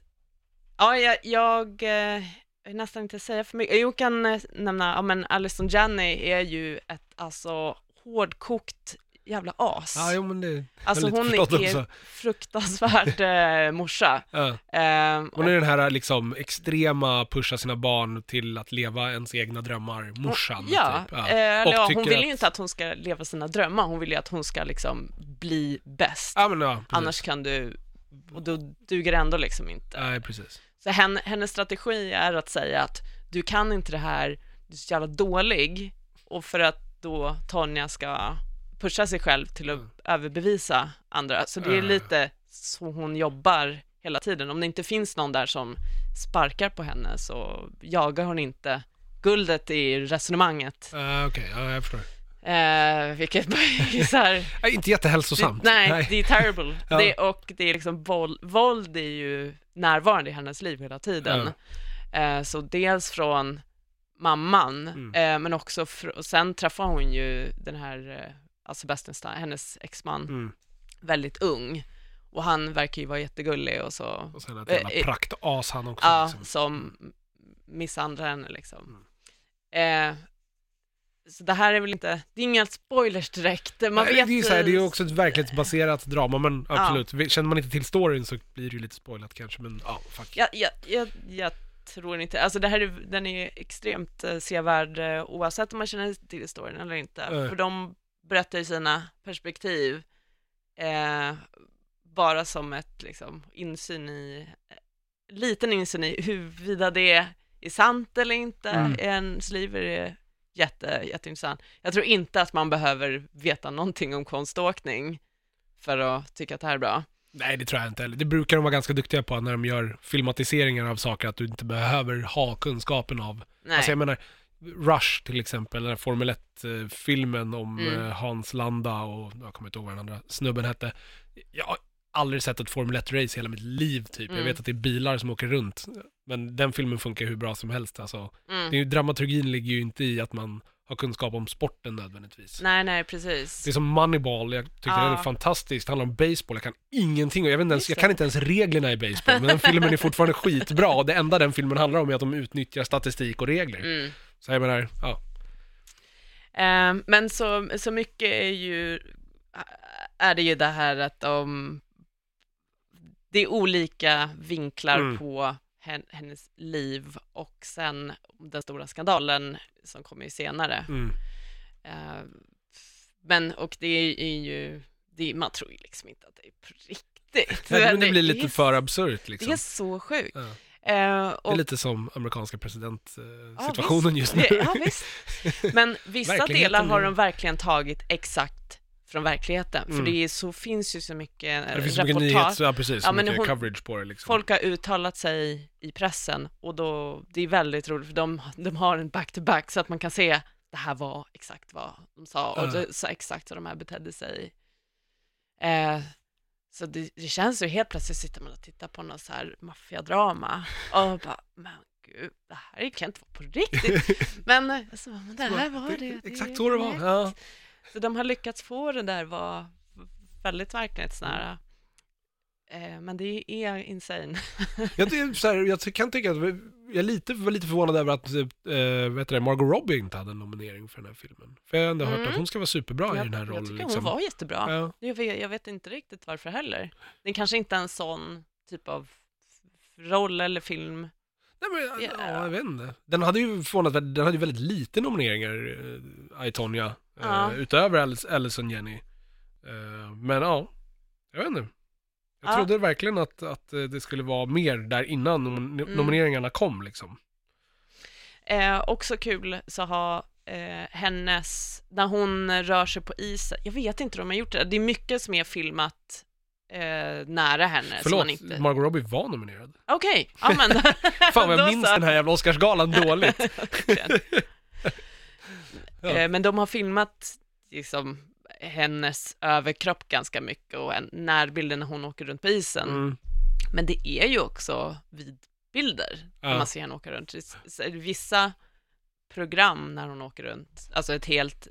Ja, jag, jag, eh, jag vill nästan inte säga för mycket. Jag kan eh, nämna, ja men Alison Janney är ju ett alltså hårdkokt jävla as. Ja, jo men det alltså hon är också. fruktansvärd eh, morsa. ja. Eh, Hon är den här liksom extrema pusha sina barn till att leva ens egna drömmar, morsan Ja, typ. eh, eller Och ja, hon vill ju att- inte att hon ska leva sina drömmar, hon vill ju att hon ska liksom bli bäst. Ja men ja, precis. Annars kan du, och då duger det ändå liksom inte. Nej precis. Så hen, hennes strategi är att säga att du kan inte det här, du är så jävla dålig, och för att då Tonja ska pusha sig själv till att Mm. överbevisa andra. Så det är Mm. lite så hon jobbar hela tiden. Om det inte finns någon där som sparkar på henne så jagar hon inte guldet i resonemanget. Uh, Okej, ja, jag förstår. Eh, vilket är så här, Ja, inte jättehälsosamt. det, nej, det är terrible. Ja. Det, och det är liksom våld, våld är ju närvarande i hennes liv hela tiden. Eh, så dels från mamman, Mm. eh, men också, fr- och sen träffar hon ju den här, eh, alltså Bestenstein, hennes exman, Mm. väldigt ung. Och han verkar ju vara jättegullig och så, Och sen ett jävla Eh, eh, praktas han också. ja, liksom. som misshandlar henne liksom. Mm. Eh, så det här är väl inte, det är inga spoilers direkt. Man Nej, vet det är ju så här, det är ju också ett verklighetsbaserat drama, men absolut. Känner man inte till storyn så blir det ju lite spoilat kanske, men ja, fuck. Jag, jag, jag, jag tror inte, alltså det här är, den är extremt eh, sevärd oavsett om man känner till historien eller inte. Nej. För de berättar ju sina perspektiv eh, bara som ett liksom insyn i, eh, liten insyn i huruvida det är sant eller inte Mm. ens liv är det jätte, jätteintressant. Jag tror inte att man behöver veta någonting om konståkning för att tycka att det här är bra. Nej, det tror jag inte heller. Det brukar de vara ganska duktiga på när de gör filmatiseringar av saker, att du inte behöver ha kunskapen av. Nej. Alltså jag menar, Rush till exempel, den Formel 1-filmen om Mm. eh, Hans Landa och, jag kommer inte ihåg vad den andra snubben hette. Jag har aldrig sett ett Formel 1-race i hela mitt liv typ. Jag Mm. vet att det är bilar som åker runt. Men den filmen funkar hur bra som helst alltså. mm. Det är ju, dramaturgin ligger ju inte i att man har kunskap om sporten nödvändigtvis. nej, nej, precis. Det är som Moneyball, jag tycker Ja. den är fantastisk. Det handlar om baseball, jag kan ingenting jag vet inte ens, jag kan inte ens reglerna i baseball. Men den filmen är fortfarande skitbra och det enda den filmen handlar om är att de utnyttjar statistik och regler. Mm. Så jag menar, ja. Eh, men så, så mycket är ju, är det ju det här att de, det är olika vinklar Mm. på hen, hennes liv och sen den stora skandalen som kommer ju senare. Mm. Eh, men, och det är ju, det, man tror ju liksom inte att det är på riktigt. Nej, men det blir är lite för absurt Det liksom. är så sjukt. Ja. Eh, Det är och, lite som amerikanska presidentsituationen Ja, just nu. Ja, visst. Men vissa delar har de verkligen tagit exakt från verkligheten, för Mm. det är, så, finns ju så mycket det finns så mycket reportage. nyhets, ja precis, så Ja, men mycket hon- coverage på det liksom. Folk har uttalat sig i pressen och då, det är väldigt roligt för de, de har en back-to-back så att man kan se det här var exakt vad de sa och Ja. det, så exakt så de här betedde sig. Eh, så det, det känns ju helt plötsligt sitter man och tittar på något så här maffiadrama och bara, men gud, det här kan inte vara på riktigt. Men, alltså, men det här var det. det Exakt så det var. Ja. Så de har lyckats få det där vara väldigt verklighetsnära. Eh, men det är insane. Jag, det här, jag kan tycka att, jag är lite, var lite förvånad över att äh, vet du, det, Margot Robbie inte hade en nominering för den här filmen. För jag har ändå hört Mm. att hon ska vara superbra i jag, den här jag rollen. tycker liksom. hon var jättebra. Ja. Jag, vet, jag vet inte riktigt varför heller. Det är kanske inte en sån typ av roll eller film. Nej, men, Ja. ja, jag vet inte. Den hade ju förvånat, den hade ju väldigt lite nomineringar, äh, I, Tonya, eh, Ja. utöver Allison Jenny. Eh, men ja, jag vet inte. Jag Ja. trodde verkligen att, att eh, det skulle vara mer där innan nom- Mm. nomineringarna kom liksom. Eh, också kul så har eh, hennes, när hon rör sig på isen, jag vet inte hur de har gjort det, det är mycket som är filmat eh, nära henne. Förlåt, inte... Margot Robbie var nominerad. Okej, ja men. Fan vad jag minns den här jävla Oscarsgalan dåligt. Ja. Eh, Men de har filmat liksom hennes överkropp ganska mycket och en närbilden när hon åker runt på isen. Mm. Men det är ju också vidbilder när Ja. man ser henne åka runt. Vissa program när hon åker runt, alltså ett helt,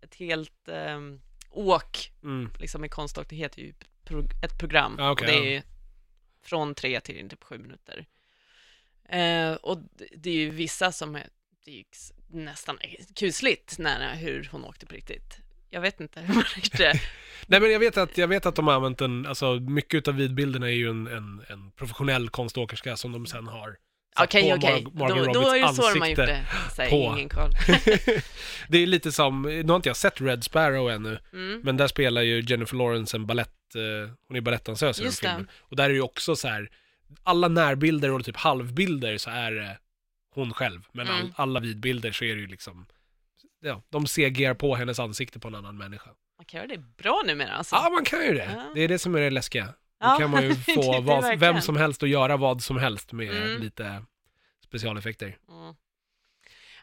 ett helt ehm, åk Mm. liksom i konståk, det heter ju pro- ett program. Ja, okej, och det ja. är ju från tre till typ sju minuter. Eh, och det- är ju vissa som är, det är nästan kusligt nära hur hon åkte på riktigt. Jag vet inte hur man det. Nej men jag vet att, jag vet att de har använt en, alltså mycket av vidbilderna är ju en, en, en professionell konståkerska som de sen har Okej, okej. Mar- Då, då är det så de har gjort det. Säg på. ingen koll. det är lite som, nu har inte jag sett Red Sparrow ännu, Mm. men där spelar ju Jennifer Lawrence en ballett, eh, hon är balettdansös i den filmen. Och där är det ju också så här, alla närbilder och typ halvbilder så är det hon själv, men all, Mm. alla vidbilder så är det ju liksom, ja, de CGR på hennes ansikte på en annan människa. Man kan göra det bra numera alltså. Ja, man kan ju det. Ja. Det är det som är det läskiga. Då Ja, kan man ju få vad, vem som helst att göra vad som helst med Mm. lite specialeffekter. Mm.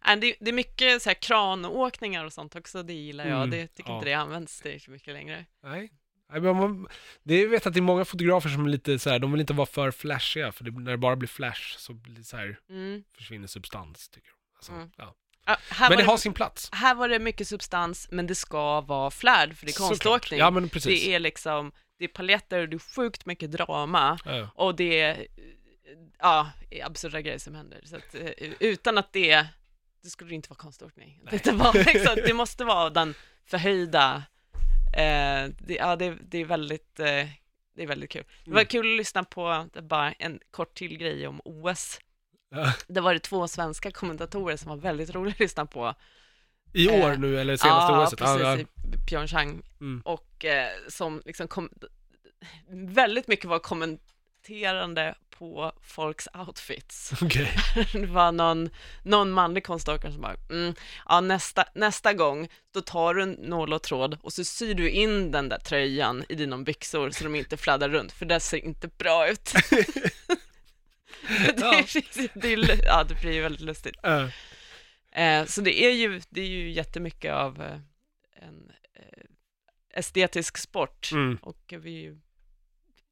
Nej, Det, det är mycket så här kranåkningar och sånt också, det gillar jag. Mm, Det tycker ja. inte det används det så mycket längre. Nej. Det jag vet att det är många fotografer som är lite så här, de vill inte vara för flashiga, för det, när det bara blir flash så blir så här, Mm. försvinner substans, tycker de. Alltså, Mm. ja. Här, Men det har sin plats. här var det mycket substans, men det ska vara flärd, för det är konståkning. Ja, men precis. Det är liksom, det är paletter, det är sjukt mycket drama Ja. och det är, ja, absurda grejer som händer. Så att, eh, utan att det, det skulle inte vara konståkning. Det, var liksom, det måste vara den förhöjda, eh, det, ja, det, det är väldigt, eh, det är väldigt kul. Det var Mm. kul att lyssna på bara en kort till grej om OS. Ja. Det var det två svenska kommentatorer som var väldigt roliga att lyssna på. I år Eh, nu, eller senaste ja, OSet? precis, Ja, ja. i Pyeongchang. Mm. Och eh, som liksom kom, väldigt mycket var kommenterande på folks outfits. Okej. Det var någon, någon manlig konståkare som bara, mm, ja nästa, nästa gång, då tar du en nål och tråd och så syr du in den där tröjan i dina byxor så de inte fladdrar runt, för det ser inte bra ut. det, är, det, är, ja, det blir ju väldigt lustigt. Eh, så det är ju, det är ju jättemycket av eh, en eh, estetisk sport Mm. och vi,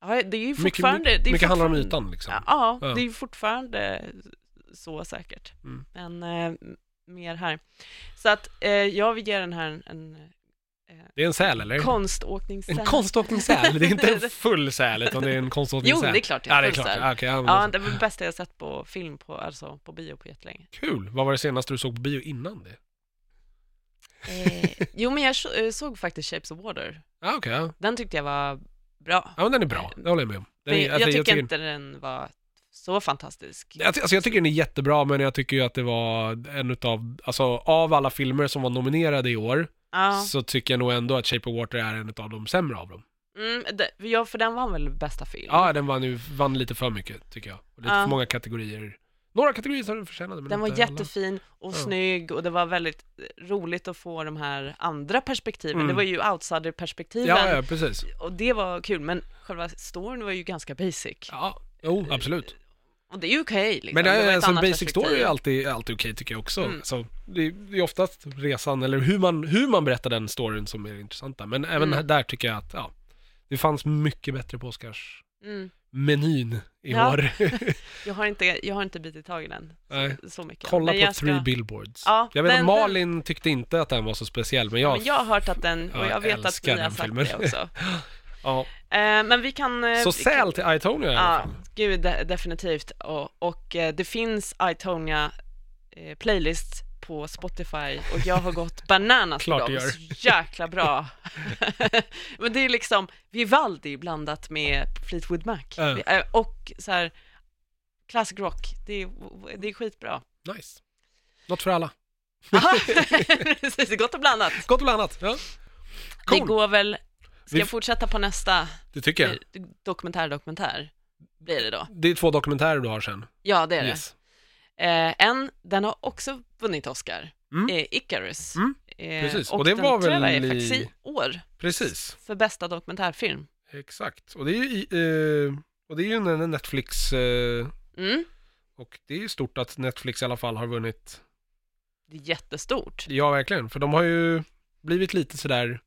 ja, det är ju Mycket, fortfarande... är mycket handlar om ytan liksom. Ja, Ja. det är ju fortfarande så säkert. Mm. Men mer här. Så att jag vill ge den här en, Det är en säl eller? konståkningssäl. En konståkningssäl? Det är inte en full säl utan det är en Jo, konståkningssäl? det är klart det Ja, är det är full klart. säl. Ja, okej, ja, Ja, det- var det bästa jag sett på film, på, alltså på bio på jättelänge. Kul! Vad var det senaste du såg på bio innan det? Eh, jo, men jag eh, såg faktiskt Shapes of Water. Ja, okej. ja. Den tyckte jag var bra. ja, men den är bra. Det håller jag med om. Den Men är, jag, alltså, tycker inte den var så fantastisk. Jag, alltså jag tycker den är jättebra, men jag tycker ju att det var en utav, alltså av alla filmer som var nominerade i år, Ja, så tycker jag nog ändå att Shape of Water är en av de sämre av dem. mm, det, ja för den var väl bästa film? Ja, den vann, ju, vann lite för mycket, tycker jag. Och lite Ja. för många kategorier. Några kategorier som den förtjänade, men Den var alla. jättefin och Ja. snygg och det var väldigt roligt att få de här andra perspektiven. Mm. Det var ju outsider-perspektiven Ja, ja, precis. och det var kul, men själva storyn var ju ganska basic. Ja, jo, absolut. Och det är ju okej liksom. Men det är, ett alltså, basic perspektiv. story är alltid, alltid okej tycker jag också. Mm. Så, det, är- det är oftast resan, eller hur man, hur man berättar den storyn som är det intressanta. Men även Mm. där tycker jag att, ja, det fanns mycket bättre på Oscars-menyn Mm. i Ja. år. Jag, har inte, jag har inte bitit tag i den Nej. så, mycket. Kolla Men på jag ska- Three Billboards. Ja, jag vet den- Malin tyckte inte att den var så speciell, men jag... Men jag har hört att den, och Ja, jag jag vet att ni har sagt filmen. det också. ja. Eh, men vi kan... eh, Så säl till Itonia i alla Ja, fall. gud, de, definitivt. Och, och eh, det finns Itonia playlist på Spotify och jag har gått bananas du dem. Så jäkla bra. Men det är liksom Vivaldi blandat med Fleetwood Mac. Ja. Eh, Och så här classic rock. Det är, det är skitbra. Nice. Något för alla. Precis, det gott och blandat. Gott och blandat. Ja. Cool. går väl, ska Vi- jag fortsätta på nästa Det tycker jag. dokumentär, dokumentär? Blir det då? Det är två dokumentärer du har sen. Ja, det är det. Yes. Eh, en, den har också vunnit Oscar, Mm. eh, Icarus. Mm, Eh, precis. Och, Och det den var väl är faktiskt i- år Precis. för bästa dokumentärfilm. Exakt. Och det är ju, eh, och det är ju en Netflix, eh, Mm, och det är ju stort att Netflix i alla fall har vunnit. det är jättestort. Ja, verkligen. För de har ju blivit lite sådär,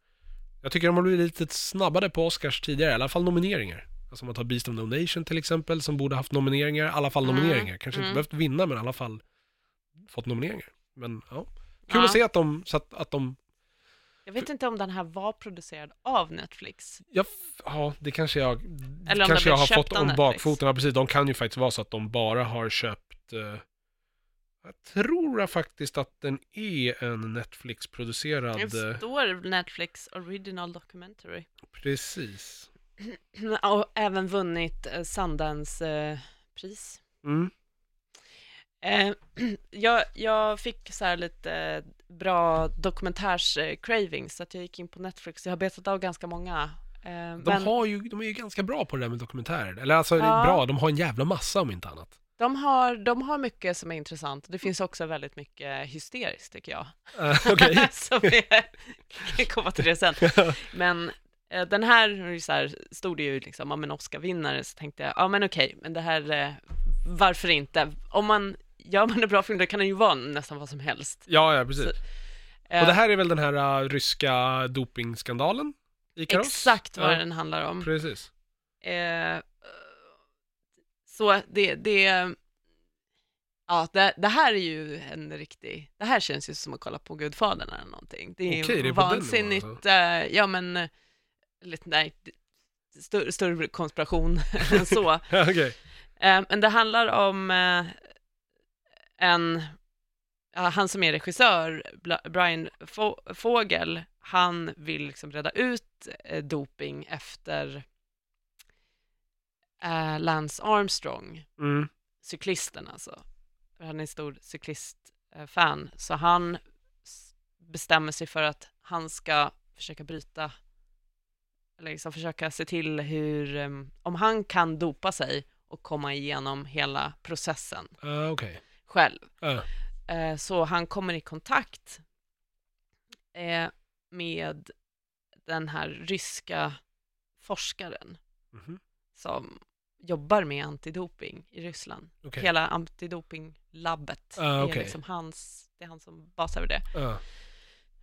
jag tycker de har blivit lite snabbare på Oscars tidigare, i alla fall nomineringar. Alltså om man tar Beast of No Nation till exempel, som borde haft nomineringar, i alla fall Mm, nomineringar. Kanske mm. inte behövt vinna, men i alla fall fått nomineringar. Men ja, kul Ja. att se att de, så att, att de Jag vet inte om den här var producerad av Netflix. Ja, ja, det kanske jag, Eller om kanske jag har fått om bakfoten. Ja, precis. De kan ju faktiskt vara så att de bara har köpt, eh, Jag tror faktiskt att den är en Netflix-producerad... Det eh, står Netflix Original Documentary. Precis. Och även vunnit eh, Sundance-pris. Mm. Eh, jag, jag fick så här lite bra dokumentärs-cravings, så att jag gick in på Netflix. Jag har betat av ganska många. De, men har ju, de är ju ganska bra på det där med dokumentärer. Eller alltså, Ja. bra, de har en jävla massa om inte annat. De, har, de har mycket som är intressant. Det finns också väldigt mycket hysteriskt, tycker jag. Eh, Okej. som är, kan komma till det sen. Men eh, den här, så här, stod det ju liksom om en Oscar-vinnare, så tänkte jag, ja men okej, men det här, eh, varför inte? Om man gör man en bra film, då kan den ju vara nästan vad som helst. ja, ja, precis. Eh, Och det här är väl den här uh, ryska dopingskandalen? Ikaros? Exakt vad Ja. den handlar om. Precis. Eh, så det, det, ja, det, det här är ju en riktig, det här känns ju som att kolla på Gudfadern eller någonting. Det är Okej, det är vansinnigt, alltså. ja men, lite, nej, större, större konspiration än så. Okej. Eh, men det handlar om eh, en, han som är regissör, Brian Fo- Fogel, han vill liksom reda ut doping efter eh, Lance Armstrong, Mm. cyklisten alltså. Han är en stor cyklistfan, så han bestämmer sig för att han ska försöka bryta, eller liksom försöka se till hur, eh, om han kan dopa sig och komma igenom hela processen Uh, Okej. själv. Ja. Eh, Så han kommer i kontakt eh, med den här ryska forskaren Mhm. Som jobbar med antidoping i Ryssland. Okej. Hela antidopinglabbet Ah, är okej. liksom hans, det är han som basar över det. Ja.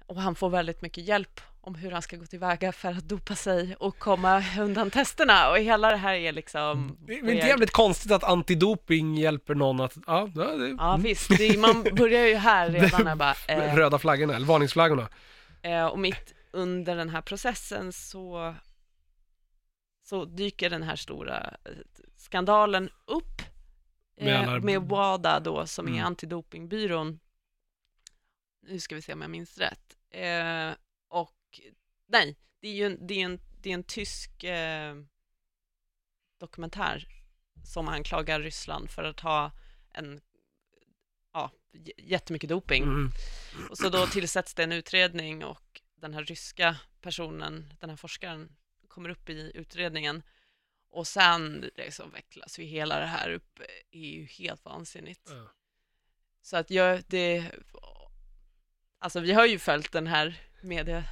Och han får väldigt mycket hjälp om hur han ska gå tillväga för att dopa sig och komma undan testerna. Och hela det här är liksom... Det är inte jävligt konstigt att antidoping hjälper någon att, ja, det, Ja mm. visst, det, man börjar ju här redan när bara... eh, röda flaggorna, eller varningsflaggorna. Eh, och mitt under den här processen så, så dyker den här stora eh, skandalen upp Med eh, alla- med WADA då, som är Mm. antidopingbyrån. Nu ska vi se om jag minns rätt. Eh, och nej, det är ju en, det är en, det är en tysk eh, dokumentär som anklagar Ryssland för att ha en, ja, jättemycket doping. Mm. Och så då tillsätts det en utredning och den här ryska personen, den här forskaren, kommer upp i utredningen. Och sen liksom vecklas ju hela det här upp, är ju helt vansinnigt. Ja. Så att jag, det, alltså vi har ju följt den här media,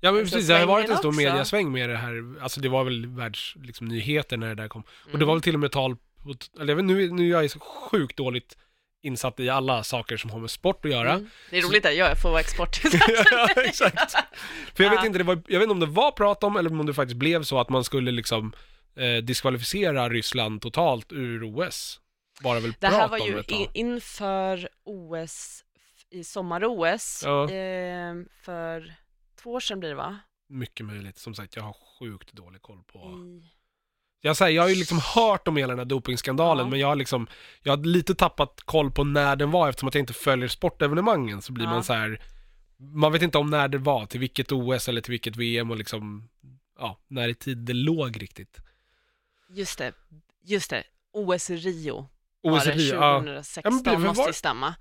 Ja men precis, det har varit en stor också. mediasväng med det här, alltså det var väl världsnyheter liksom, nyheter när det där kom. Och det Mm. var väl till och med tal på, eller jag vet, nu, nu är jag så sjukt dåligt insatt i alla saker som har med sport att göra. Mm. Det är roligt att jag får vara export. ja, exakt. För jag vet inte, det var, jag vet inte om det var prat om eller om det faktiskt blev så att man skulle liksom eh, diskvalificera Ryssland totalt ur OS. Bara väl Det här var ju ett tag. i, inför OS, i sommar-OS, Ja. eh, för två år sedan blir det va? Mycket möjligt, som sagt jag har sjukt dålig koll på I, Jag, säger, jag har ju liksom hört om hela den här dopingskandalen, Ja. men jag har liksom, jag har lite tappat koll på när den var eftersom att jag inte följer sportevenemangen så blir Ja. man så här. man vet inte om när det var, till vilket OS eller till vilket VM och liksom, ja, när i tid det låg riktigt. Just det, just det. OS Rio OS var det Rio, ja. 2016, Ja, men måste ju stämma.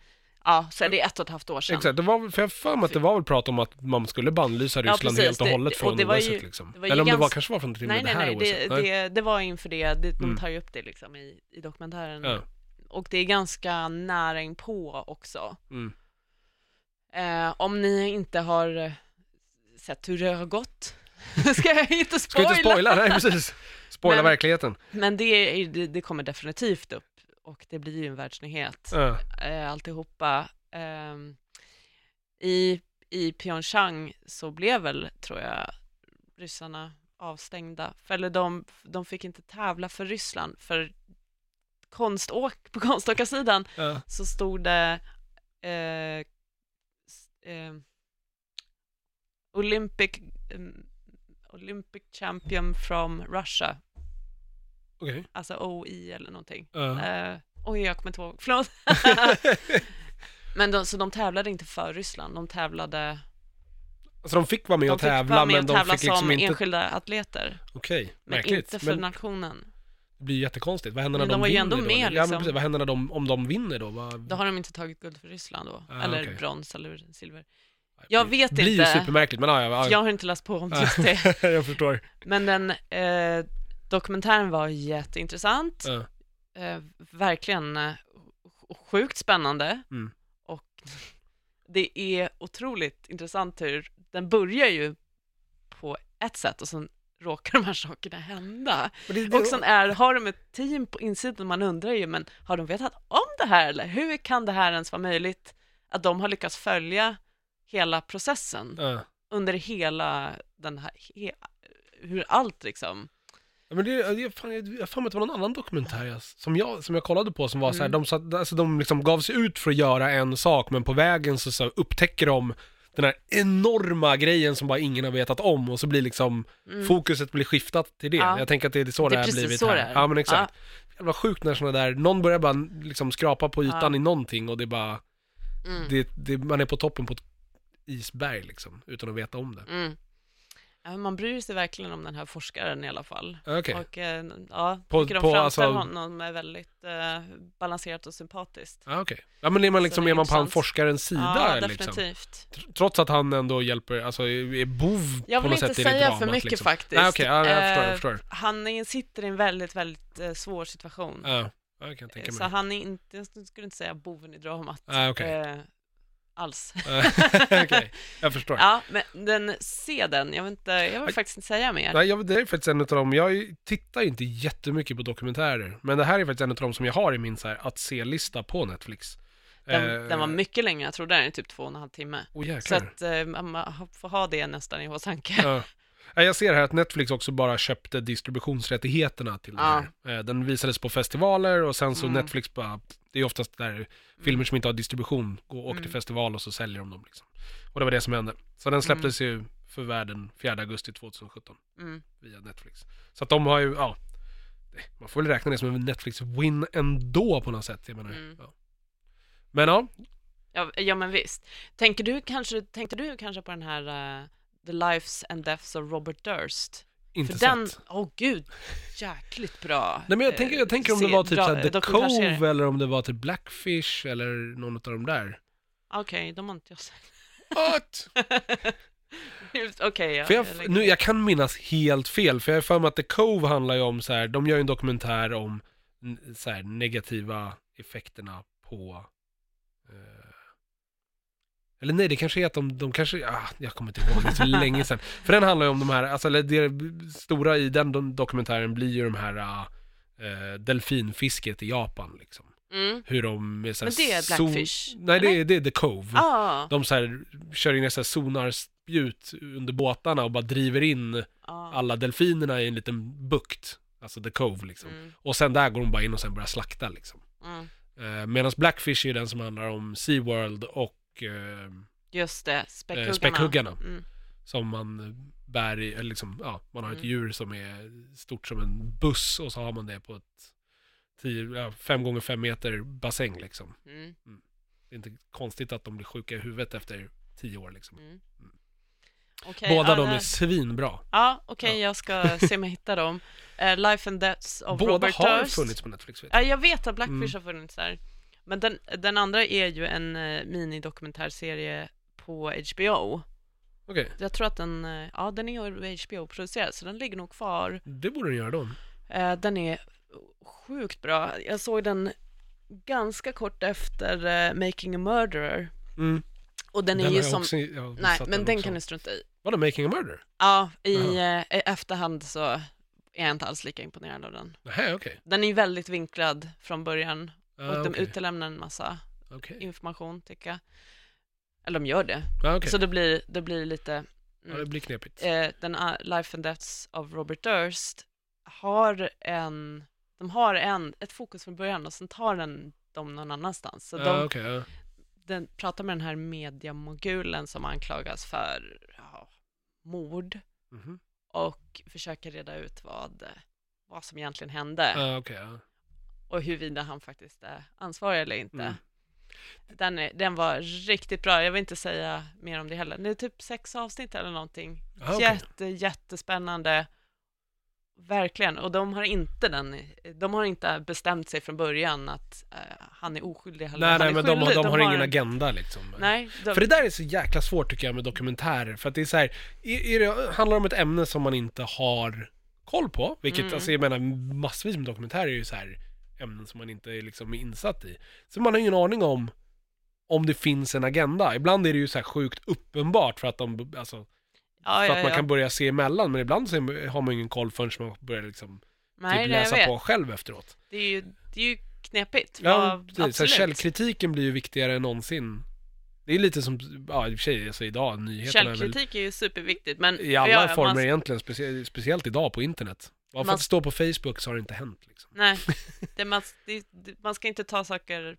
Ja, är det ett och ett halvt år sedan. Exakt, det var, för jag för mig att det var väl prat om att man skulle bannlysa Ja, Ryssland precis. helt och Det- hållet och från det var OS ju- liksom. det var ju Eller om det var kanske var från till och Nej, med nej, det här nej, OSet. det, det, det var inför det, det de Mm. tar ju upp det liksom i, i dokumentären. Ja. Och det är ganska nära inpå också. Mm. Eh, om ni inte har eh, sett hur det har gått, ska jag inte Ska spoila. inte spoila? Nej, precis. Spoila Men- verkligheten. Men det, är- det, det kommer definitivt upp och det blir ju en världsnyhet. Eh, alltihopa. Ehm, i, I Pyeongchang så blev väl, tror jag, ryssarna avstängda. För, eller de, de fick inte tävla för Ryssland, för konståk, på konståkarsidan Ja. så stod det eh, eh, Olympic, em, Olympic champion from Russia, Okej. alltså OI eller någonting. Ja. Eh, oj, jag kommer inte ihåg, förlåt. Men de, så de tävlade inte för Ryssland, de tävlade, Alltså de fick vara med de och tävla, vara med men och de tävla fick liksom som inte... enskilda atleter. Okej, Men märkligt. inte för Men nationen. det blir ju jättekonstigt. Vad händer när Men de de vinner ändå då? med, Ja, liksom. men precis. Vad händer när de, om de vinner då? Vad... Då har de inte tagit guld för Ryssland då, Ah, eller okej. brons eller silver. Det jag vet blir ju inte. supermärkligt, men ja, ja, ja. Jag har inte läst på om just det. jag förstår. Men den eh, dokumentären var jätteintressant. Ja. Eh, verkligen eh, sjukt spännande. Mm. Och det är otroligt intressant hur den börjar ju på ett sätt och sen råkar de här sakerna hända. Men det, det, Och sen är, har de ett team på insidan, man undrar ju, men har de vetat om det här eller hur kan det här ens vara möjligt? Att de har lyckats följa hela processen ja. under hela den här, he, hur allt liksom. Men det, det, fan, jag jag har för mig att det var någon annan dokumentär jag, som, jag, som jag kollade på som var så här, Mm. de, satt, alltså, de liksom gav sig ut för att göra en sak, men på vägen så, så upptäcker de den här enorma grejen som bara ingen har vetat om och så blir liksom Mm. fokuset blir skiftat till det. Ja. Jag tänker att det är så det, Det är precis blivit så här. det är. Ja men exakt. Jävla sjukt när sådana där, någon börjar bara liksom skrapa på ytan i någonting och det är bara, Mm. det, det, man är på toppen på ett isberg liksom, utan att veta om det. Mm. Man bryr sig verkligen om den här forskaren i alla fall. Okej. Och eh, ja, På- tycker de på, framställer alltså- honom är väldigt eh, balanserat och sympatiskt. Ja okej. Ja men är man liksom, är är man på han forskarens sida ja, liksom? definitivt. Tr- Trots att han ändå hjälper, alltså är bov Jag på vill något inte sätt i det säga dramat, för mycket liksom. faktiskt. Nej okej, ja, jag förstår, jag Eh, förstår. Han sitter i en väldigt, väldigt eh, svår situation. Ja, jag tänka Så han är inte, jag skulle inte säga boven i dramat. Ah, okej. eh, alls. okej, jag förstår. Ja, men den, se den. Jag, vet inte, jag vill faktiskt inte säga mer. Nej, jag, det är faktiskt en av dem, jag tittar inte jättemycket på dokumentärer, men det här är faktiskt en av dem som jag har i min så här, att se-lista på Netflix. Den, Eh, den var mycket längre, jag tror den är typ två och en halv timme. Åh Så att eh, man får ha det nästan i åtanke. Ja. Ja, Jag ser här att Netflix också bara köpte distributionsrättigheterna till Ja. det här. Eh, Den visades på festivaler och sen så Mm. Netflix bara, det är oftast där filmer som inte har distribution, går och åker till Mm. festival och så säljer de dem liksom. Och det var det som hände. Så den släpptes ju för världen 4 augusti 2017 Mm. via Netflix. Så att de har ju, ja, man får väl räkna det som en Netflix-win ändå på något sätt. Jag menar. Mm. Ja. Men ja, Ja, ja, men visst. Tänker du kanske, tänkte du kanske på den här eh, The Lives and Deaths of Robert Durst? inte För sett. den, åh gud, jäkligt bra. Nej men jag eh, tänker, jag tänker om det var typ såhär The. Cove eller om det var typ Blackfish eller någon av de där. Okej, de har inte jag sett. What? Okej, ja. För jag, jag nu, jag kan minnas helt fel, för jag har för mig att The Cove handlar ju om så här, de gör ju en dokumentär om så här, negativa effekterna på eh, eller nej, det kanske är att de, de kanske, ah, jag kommer inte ihåg, det är så länge sedan. För den handlar ju om de här, alltså det stora i den do- dokumentären blir ju de här eh, delfinfisket i Japan liksom. Mm. Hur de med så här Men det är zon- Blackfish, Nej, det är, det är The Cove. Ah, De så här, kör in så här sonarspjut under båtarna och bara driver in ah. alla delfinerna i en liten bukt. Alltså The Cove liksom. Mm, Och sen där går de bara in och sen börjar slakta liksom. mm. Eh, Medan Blackfish är den som handlar om SeaWorld och eh, Just det, späckhuggarna. späckhuggarna. Mm. som man bär i, eller liksom, ja, man har ett Mm. djur som är stort som en buss och så har man det på ett 10, ja, 5 gånger 5 meter bassäng liksom. Mm. Det är inte konstigt att de blir sjuka i huvudet efter 10 år liksom. Mm. Okej, Båda ja, de det- är svinbra. Ja, okej, Ja. jag ska se om jag hittar dem. Eh, Life and Deaths of Båda Robert har Durst. funnits på Netflix vet Ja, jag. jag vet att Blackfish Mm. har funnits där. Men den, den andra är ju en uh, minidokumentärserie på HBO. Okej, Jag tror att den, eh, ja den är HBO-producerad, så den ligger nog kvar. det borde den göra då. Eh, den är sjukt bra. Jag såg den ganska kort efter eh, Making a Murderer. Mm. Och den är har ju jag som, också- jag har nej, men den också. kan du strunta i. Vadå, Making a Murder? Ja, i eh, i efterhand så är jag inte alls lika imponerad av den. Nähä, okej. Den är ju väldigt vinklad från början Ah, och de okej. utelämnar en massa Okej. information, tycker jag. Eller de gör det. Ah, okej. Så det blir, det blir lite... Ja, det Mm. blir knepigt. Eh, den uh, Life and Deaths of Robert Durst har en... De har en, ett fokus från början och sen tar den dem någon annanstans. Så de, Ah, ja. den pratar med den här mediamogulen som anklagas för ja, mord Mhm. och försöker reda ut vad, vad som egentligen hände Ah, okej, ja. Och huruvida han faktiskt är ansvarig eller inte. Mm. Den, är, den var riktigt bra, jag vill inte säga mer om det heller. Det är typ sex avsnitt eller någonting. Ah, okej. Jätte, jättespännande. Verkligen, och de har inte den, de har inte bestämt sig från början att eh, han är oskyldig eller Nej, han nej, är men de, har- skyldig. de har ingen en- agenda liksom. Nej, de, För det där är så jäkla svårt tycker jag med dokumentärer, för att det är så här, är, är det, handlar om ett ämne som man inte har koll på, vilket, Mm. alltså jag menar massvis med dokumentärer är ju så här ämnen som man inte är liksom insatt i. Så man har ingen aning om om det finns en agenda. Ibland är det ju så här sjukt uppenbart för att de, alltså, ja, för ja, att man ja. kan börja se emellan, men ibland så har man ingen koll förrän man börjar liksom Nej, typ läsa på själv efteråt. Det är ju, det är ju knepigt. Ja, Ja. Så källkritiken blir ju viktigare än någonsin. Det är lite som, ja i och för sig, alltså idag, nyheterna är väl Källkritik är ju superviktigt, men i alla ja, former man, egentligen, specie, speciellt idag på internet. Bara för Man- att det står på Facebook så har det inte hänt liksom. Nej, det, man, det, man ska inte ta saker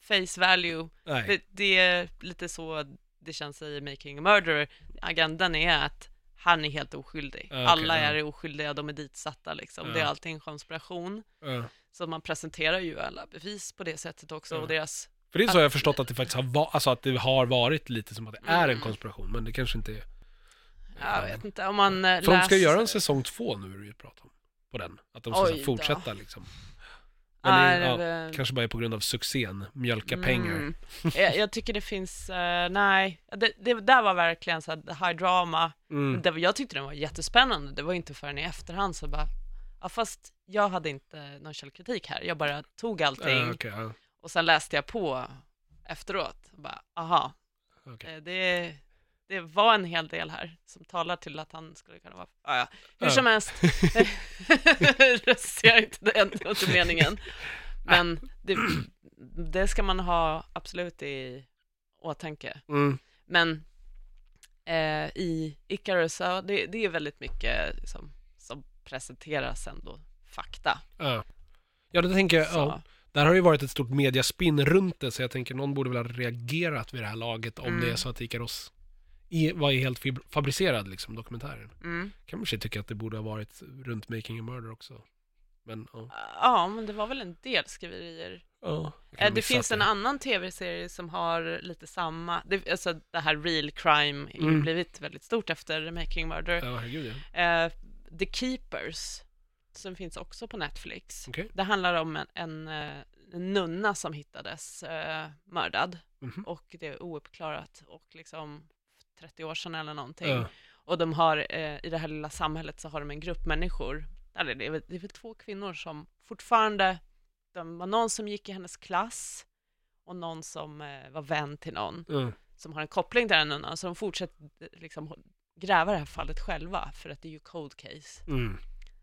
face value. Det, det är lite så det känns i Making a Murderer. Agendan är att han är helt oskyldig. Okej, Alla är oskyldiga, de är ditsatta liksom. Ja. Det är alltid en konspiration. Ja. Så man presenterar ju alla bevis på det sättet också. Och deras, För det är så jag har förstått att det faktiskt har, va- alltså att det har varit lite som att det är en Mm. konspiration, men det kanske inte är. Jag vet inte, om man eh, För de ska läser- göra en säsong två nu, är det ju prat om. På den. Att de ska Oj då. fortsätta liksom. Men det, är- det ja, väl- kanske bara är på grund av succén, mjölka pengar. Mm. jag, jag tycker det finns, eh, nej, det, det där var verkligen så här high drama. Mm. Det, jag tyckte den var jättespännande, det var inte förrän i efterhand så bara, ja fast jag hade inte någon källkritik här, jag bara tog allting Ja, okej, ja, och sen läste jag på efteråt, och bara, aha, okej. eh, det, det var en hel del här som talar till att han skulle kunna vara, ja, ja. hur som helst, recenserar inte den undermeningen, men det, det ska man ha absolut i åtanke. Mm. Men eh, i Icarus, ja, det, det är väldigt mycket liksom, som presenteras ändå fakta. Ja. Ja, det tänker jag, ja. Där har ju varit ett stort mediaspinn runt det, så jag tänker någon borde väl ha reagerat vid det här laget om Mm. det är så att Ikaros i- var helt fib- fabricerad, liksom, dokumentären. mm. Kanske tycka att det borde ha varit runt Making a Murder också. Men, ja. ja, men det var väl en del skriverier. ja kan Eh, det finns en annan tv-serie som har lite samma, det, alltså det här real crime har ju Mm. blivit väldigt stort efter Making Murder. Ja, herregud ja. Eh, The Keepers, som finns också på Netflix. Okej. Det handlar om en, en, eh, en nunna som hittades eh, mördad Mhm. och det är ouppklarat och liksom 30 år sedan eller någonting. Ja. Och de har, eh, i det här lilla samhället så har de en grupp människor, eller det är, väl, det är väl två kvinnor som fortfarande, de var någon som gick i hennes klass och någon som eh, var vän till någon Ja. som har en koppling till den nunnan, så de fortsätter eh, liksom gräva det här fallet själva, för att det är ju cold case. Mm.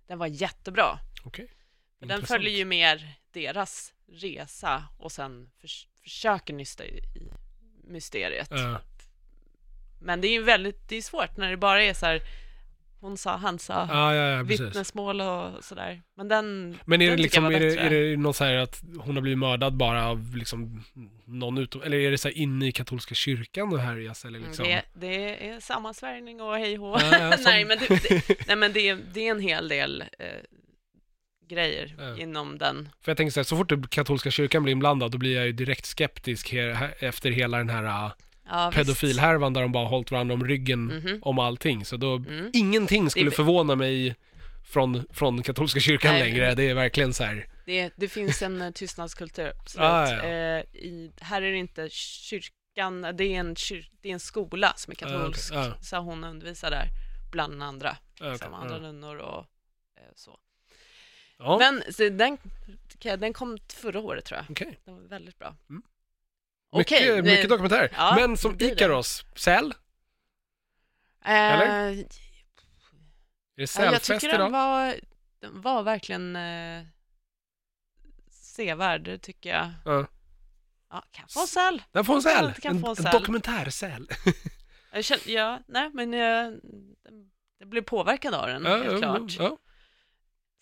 Den var jättebra. Okej. Den Intressant. följer ju mer deras resa och sen förs- försöker nysta i, i mysteriet. Ja. Men det är ju väldigt, det är svårt när det bara är så här, hon sa, han sa, Ja, ja, ja, vittnesmål och sådär. Men den, Men är det den tycker liksom, är det, är det något så här att hon har blivit mördad bara av liksom någon utom, eller är det så här inne i katolska kyrkan och härjas eller liksom? Mm, det, det är sammansvärjning och hej. Ja, ja, som- nej, men, det, det, nej, men det, är- det är en hel del eh, grejer Ja. inom den. För jag tänker så här, så fort det katolska kyrkan blir inblandad, då blir jag ju direkt skeptisk he- efter hela den här uh, Ja, pedofilhärvan där de bara hållit varandra om ryggen Mhm. om allting. Så då, Mm. ingenting skulle Det- förvåna mig från, från katolska kyrkan Nej, längre. Det är verkligen så här. Det, det finns en eh, tystnadskultur, absolut. Ah, ja. Eh, i, här är det inte kyrkan, det är en, kyr, det är en skola som är Ah, katolsk, Ah. så hon undervisar där, bland andra, Ja, okej. som andra Ja. nunnor och eh, så. Men så den, den kom förra året tror jag, okej. den var väldigt bra. Mm. Okej, mycket, men- mycket dokumentär. Ja, Men som. Ikaros, säl? Eh, Eller? Är det ja, jag sälfest tycker idag? den var, den var verkligen eh, sevärd, tycker jag. Ja. Ja, kan få en säl. Den får en säl. Kan En, en en säl. dokumentärsäl. Jag känner, ja, nej, men jag, jag blev påverkad av den, Ja, helt ja, klart. ja.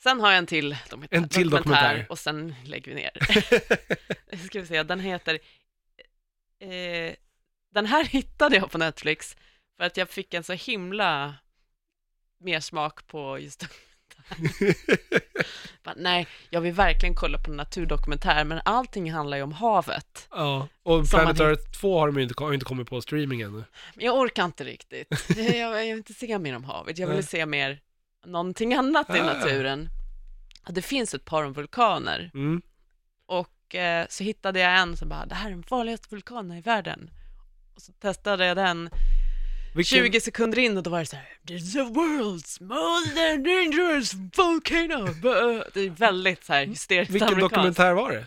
Sen har jag en till dokumentär, En till dokumentär. och sen lägger vi ner. Ska vi se, den heter... Eh, den här hittade jag på Netflix för att jag fick en så himla mer smak på just Bara, nej, jag vill verkligen kolla på en naturdokumentär, men allting handlar ju om havet. Ja, och Som Planet man- Earth 2 har de ju inte, har inte kommit på streaming ännu. Jag orkar inte riktigt. Jag, jag vill inte se mer om havet, jag vill Nej. se mer någonting annat i Ah. naturen. Och det finns ett par vulkaner Mm. Och eh, så hittade jag en som bara, det här är den vanligaste vulkanen i världen. Och så testade jag den Vilken, 20 sekunder in och då var det så här, This is the world's most dangerous volcano. Det är väldigt så här hysteriskt vilken amerikanskt. dokumentär var det?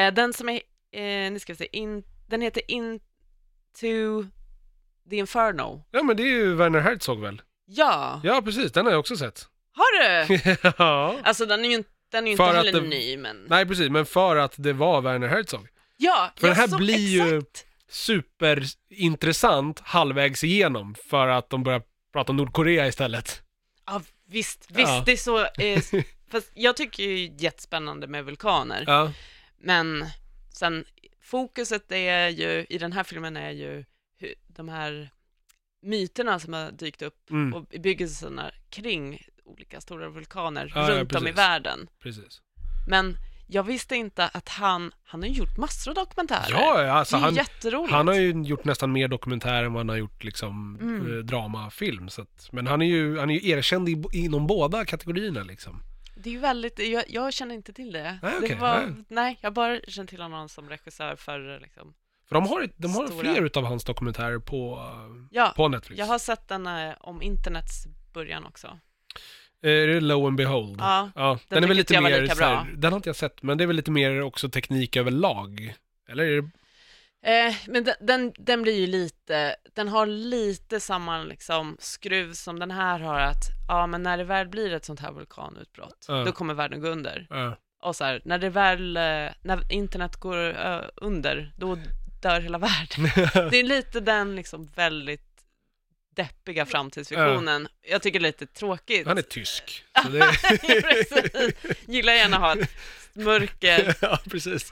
Eh, den som är, eh, nu ska vi se, in, den heter Into the Inferno. Ja men det är ju Werner Herzog väl? Ja, Ja precis, den har jag också sett. har du? ja. Alltså den är ju inte, den är ju För inte heller det- ny, men... Nej precis, men för att det var Werner Herzog. Ja, För ja, den här så, blir ju- exakt. Superintressant halvvägs igenom för att de börjar prata om Nordkorea istället. Ja, visst, visst, Ja. det är så... Eh, fast jag tycker ju jättespännande med vulkaner, Ja, men sen fokuset är ju, i den här filmen är ju hur, de här myterna som har dykt upp mm, och bebyggelserna kring olika stora vulkaner Ja, ja, runt om i världen. precis. Men jag visste inte att han, han har gjort massor av dokumentärer. Ja, ja, alltså det är han, jätteroligt. han har ju gjort nästan mer dokumentär än vad han har gjort liksom Mm. eh, dramafilm. Så att, men han är ju, han är ju erkänd i, inom båda kategorierna liksom. Det är ju väldigt, jag, jag känner inte till det. Nej, det okej, var, nej. nej. jag bara känner till honom som regissör för liksom, För de har, de har Stora. fler utav hans dokumentärer på, ja, på Netflix. jag har sett den eh, om internets början också. Eh, Är det Low and Behold? Ja, ja den, den är väl lite mer, lika så här, bra. den har inte jag sett, men det är väl lite mer också teknik överlag? Eller är det, Eh, men den, den, den blir ju lite, den har lite samma liksom skruv som den här har att, ja men när det väl blir ett sånt här vulkanutbrott, Ja. då kommer världen gå under. ja, Och så här, när det väl, eh, när internet går eh, under, då dör hela världen. Det är lite den liksom väldigt deppiga framtidsvisionen. Jag tycker det är lite tråkigt. han är tysk. Så det, Precis. Gillar gärna ha ett mörker, ja, precis.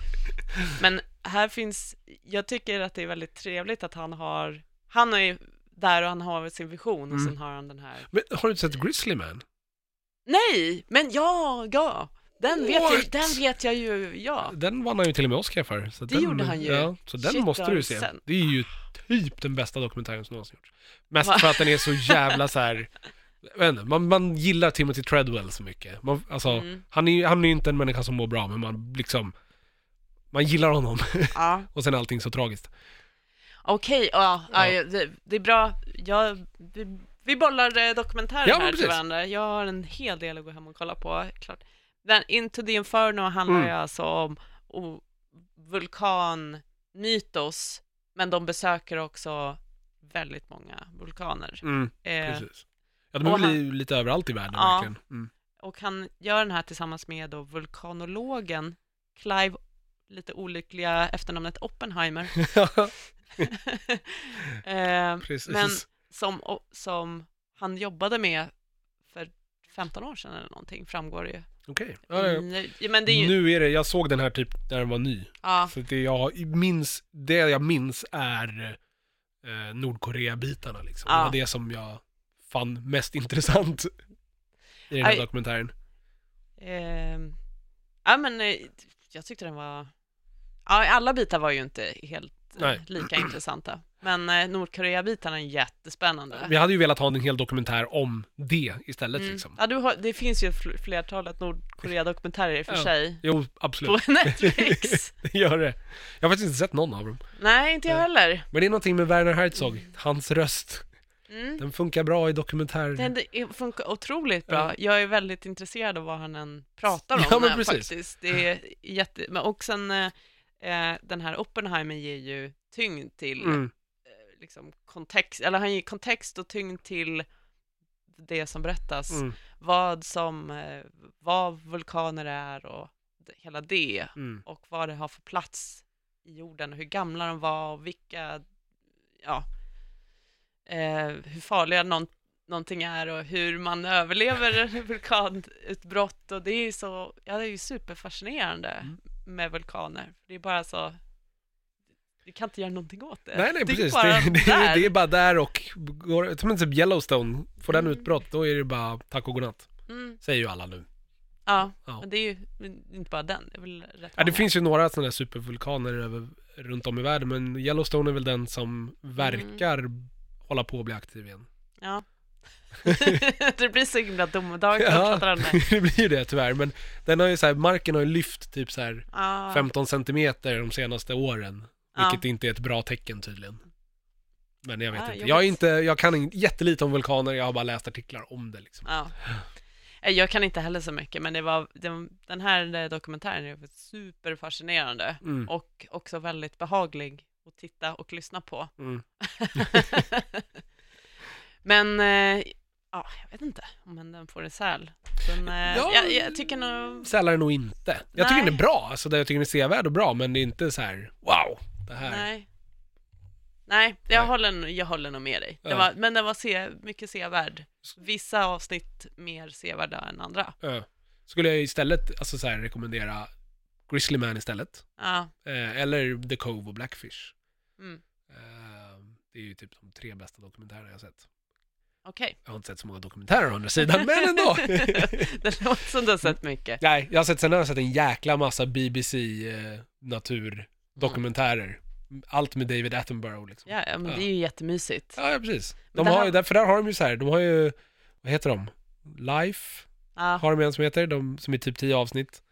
men här finns, jag tycker att det är väldigt trevligt att han har, han är ju där och han har sin vision och Mm. sen har han den här, Men har du inte sett Grizzly Man? nej, men ja, ja, den vet, jag, den vet jag ju, ja. Den vann han ju till och med Oscar för. Så Det den, gjorde han ju. Ja, så den Shit, måste du du se. sett? Det är ju typ den bästa dokumentären som någonsin gjorts. Mest Va? för att den är så jävla så här. inte, man, man gillar Timothy Treadwell så mycket. Man, alltså, Mm. han är ju han är ju inte en människa som mår bra, men man liksom, man gillar honom. ja. och sen är allting så tragiskt. Okej, ja, Ja. ja. det, det är bra. Jag, vi, vi bollar eh, dokumentärer här till varandra. Jag har en hel del att gå hem och kolla på. Klart. Den Into the Inferno handlar Mm. ju alltså om vulkanmytos, men de besöker också väldigt många vulkaner. Mm, Eh, precis. Ja, de är väl lite överallt i världen Ja. verkligen. Mm. och han gör den här tillsammans med då vulkanologen Clive, lite olyckliga efternamnet Oppenheimer. eh, precis. Men som, som han jobbade med för 15 år sedan eller någonting, framgår det ju. Okej. Ja, ja. Mm, ja, men det är ju, Nu är det, jag såg den här typ när den var ny. ja, Så det jag minns, det jag minns är eh, Nordkorea-bitarna liksom. Ja. Det var det som jag fann mest intressant i den här Aj. dokumentären. ehm, ja men eh, jag tyckte den var, ja alla bitar var ju inte helt eh, Nej. lika intressanta. Men eh, Nordkorea-bitarna är jättespännande. Vi hade ju velat ha en hel dokumentär om det istället Mm. liksom. Ja, du har, det finns ju fl- flertalet Nordkorea-dokumentärer i och för Ja. sig Jo, absolut. på Netflix. det gör det. Jag har faktiskt inte sett någon av dem. Nej, inte jag heller. Men det är någonting med Werner Herzog, hans röst. Mm. Den funkar bra i dokumentärer. Den funkar otroligt bra. Ja. Jag är väldigt intresserad av vad han än pratar om Ja, men eh, precis. faktiskt. Det är jätte... Men och sen eh, den här Oppenheimer ger ju tyngd till Mm. eh, liksom kontext, eller han ger kontext och tyngd till det som berättas. Mm. Vad som, eh, vad vulkaner är och hela det Mm. och vad det har för plats i jorden och hur gamla de var och vilka, ja, hur farliga någon, någonting är och hur man överlever vulkanutbrott och det är ju så, ja det är ju superfascinerande Mm. Med vulkaner. Det är bara så, vi kan inte göra någonting åt det. Nej, nej, det precis. Är bara det, det, det är bara där och, som typ Yellowstone, får den Mm. utbrott, då är det bara tack och godnatt. Mm. säger ju alla nu. Ja, Ja. men det är ju inte bara den, det är väl rätt Ja, det finns ju några sådana där supervulkaner över, runt om i världen, men Yellowstone är väl den som verkar hålla på att bli aktiv igen. Ja. det blir så himla domedag Ja. det. blir ju det tyvärr, men den har ju så här, marken har ju lyft typ så här Ja. 15 centimeter de senaste åren, vilket inte är ett bra tecken tydligen. Men jag vet Ja, inte. Jag, är inte, jag kan jättelite om vulkaner, jag har bara läst artiklar om det liksom. Eh, Jag kan inte heller så mycket, men det var, den här eh, dokumentären är superfascinerande Mm. och också väldigt behaglig att titta och lyssna på. Mm. men, eh, ja, jag vet inte om den får en säl. Den, eh, Ja. jag, jag tycker nog, Sälar är nog inte. Jag tycker Nej. den är bra, alltså det- jag tycker den är sevärd och bra, men det är inte så här wow, det här. nej. Nej, jag, Nej. Håller, jag håller nog med dig. Det Ja. var, men den var se, mycket sevärd. Vissa avsnitt mer sevärda än andra. Ja. Skulle jag istället, alltså så här, rekommendera Grizzly Man istället. Ja, Eh, eller The Cove och Blackfish. mm. Eh, det är ju typ de tre bästa dokumentärerna jag sett. Okej. Jag har inte sett så många dokumentärer å andra sidan, men ändå. det låter som du har sett mycket. Nej, jag har sett, sen har jag sett en jäkla massa BBC eh, naturdokumentärer. Allt med David Attenborough liksom. Ja, ja men det är ju jättemysigt. Ja, ja precis. Men De det har här- därför där har de ju så här, de har ju, vad heter de? Life Ja, har de en som heter, de, som är typ 10 avsnitt.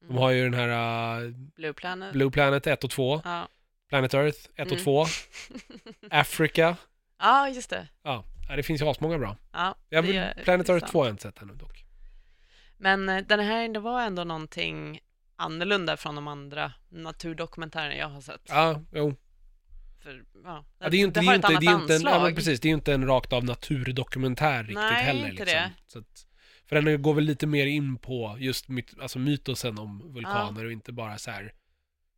De Mm. har ju den här uh, Blue Planet. Blue Planet 1 och 2, Ja. Planet Earth 1 och Mm. 2, Africa. ja, just det. Ja, ja, det finns ju asmånga bra. Ja, Jag det vill, är- Planet det är Earth sant. 2 har jag inte sett ännu dock. Men eh, den här, det var ändå någonting annorlunda från de andra naturdokumentärerna jag har sett. Ja, jo. För, ja, Ja, det är ju inte, det ett inte, det är inte en, ja, precis, det är ju inte en rakt av naturdokumentär riktigt Nej, heller. inte liksom. det. Så att, för den går väl lite mer in på just myt, alltså mytosen om vulkaner och inte bara så här,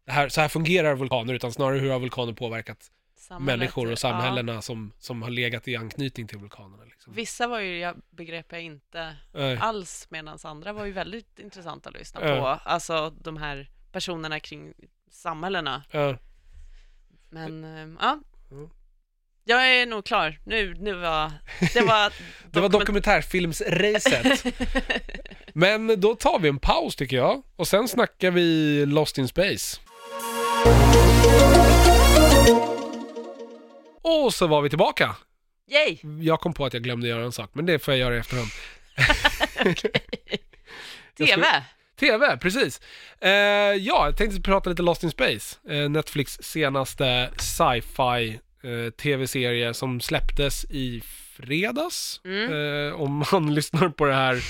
det här, så här fungerar vulkaner, utan snarare hur har vulkaner påverkat Samhället, människor och ja. samhällena som, som har legat i anknytning till vulkanerna. Liksom. Vissa var ju, jag begrep jag inte Nej. alls, medan andra var ju väldigt intressanta att lyssna Ja. på. Alltså de här personerna kring samhällena. Ja. Men, ja. Mm. Jag är nog klar. Nu, nu var... Det var... Det var dokument- dokumentärfilmsracet. Men då tar vi en paus tycker jag. Och sen snackar vi Lost in Space. Och så var vi tillbaka. Yay! Jag kom på att jag glömde göra en sak, men det får jag göra i efterhand. TV! TV, precis. Eh, ja, jag tänkte prata lite Lost in Space. Eh, Netflix senaste sci-fi eh, tv-serie som släpptes i fredags. Mm. Eh, om man lyssnar på det här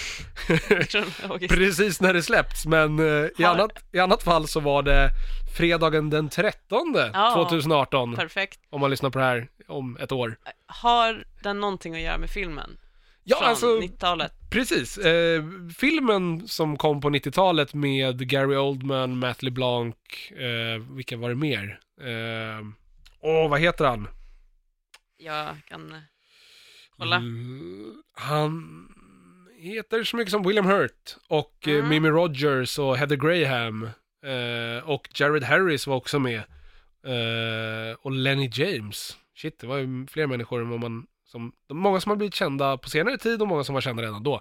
precis när det släppts. Men eh, i, annat, i annat fall så var det fredagen den 13 Ja. 2018. Perfekt. Om man lyssnar på det här om ett år. Har den någonting att göra med filmen? Ja, från alltså 90-talet? Precis. Eh, filmen som kom på 90-talet med Gary Oldman, Matt LeBlanc, eh, vilka var det mer? Eh, Åh, vad heter han? Jag kan kolla. Mm, han heter så mycket som William Hurt och eh, Mm. Mimi Rogers och Heather Graham eh, och Jared Harris var också med. Eh, och Lenny James. Shit, det var ju fler människor än vad man som, många som har blivit kända på senare tid och många som var kända redan då.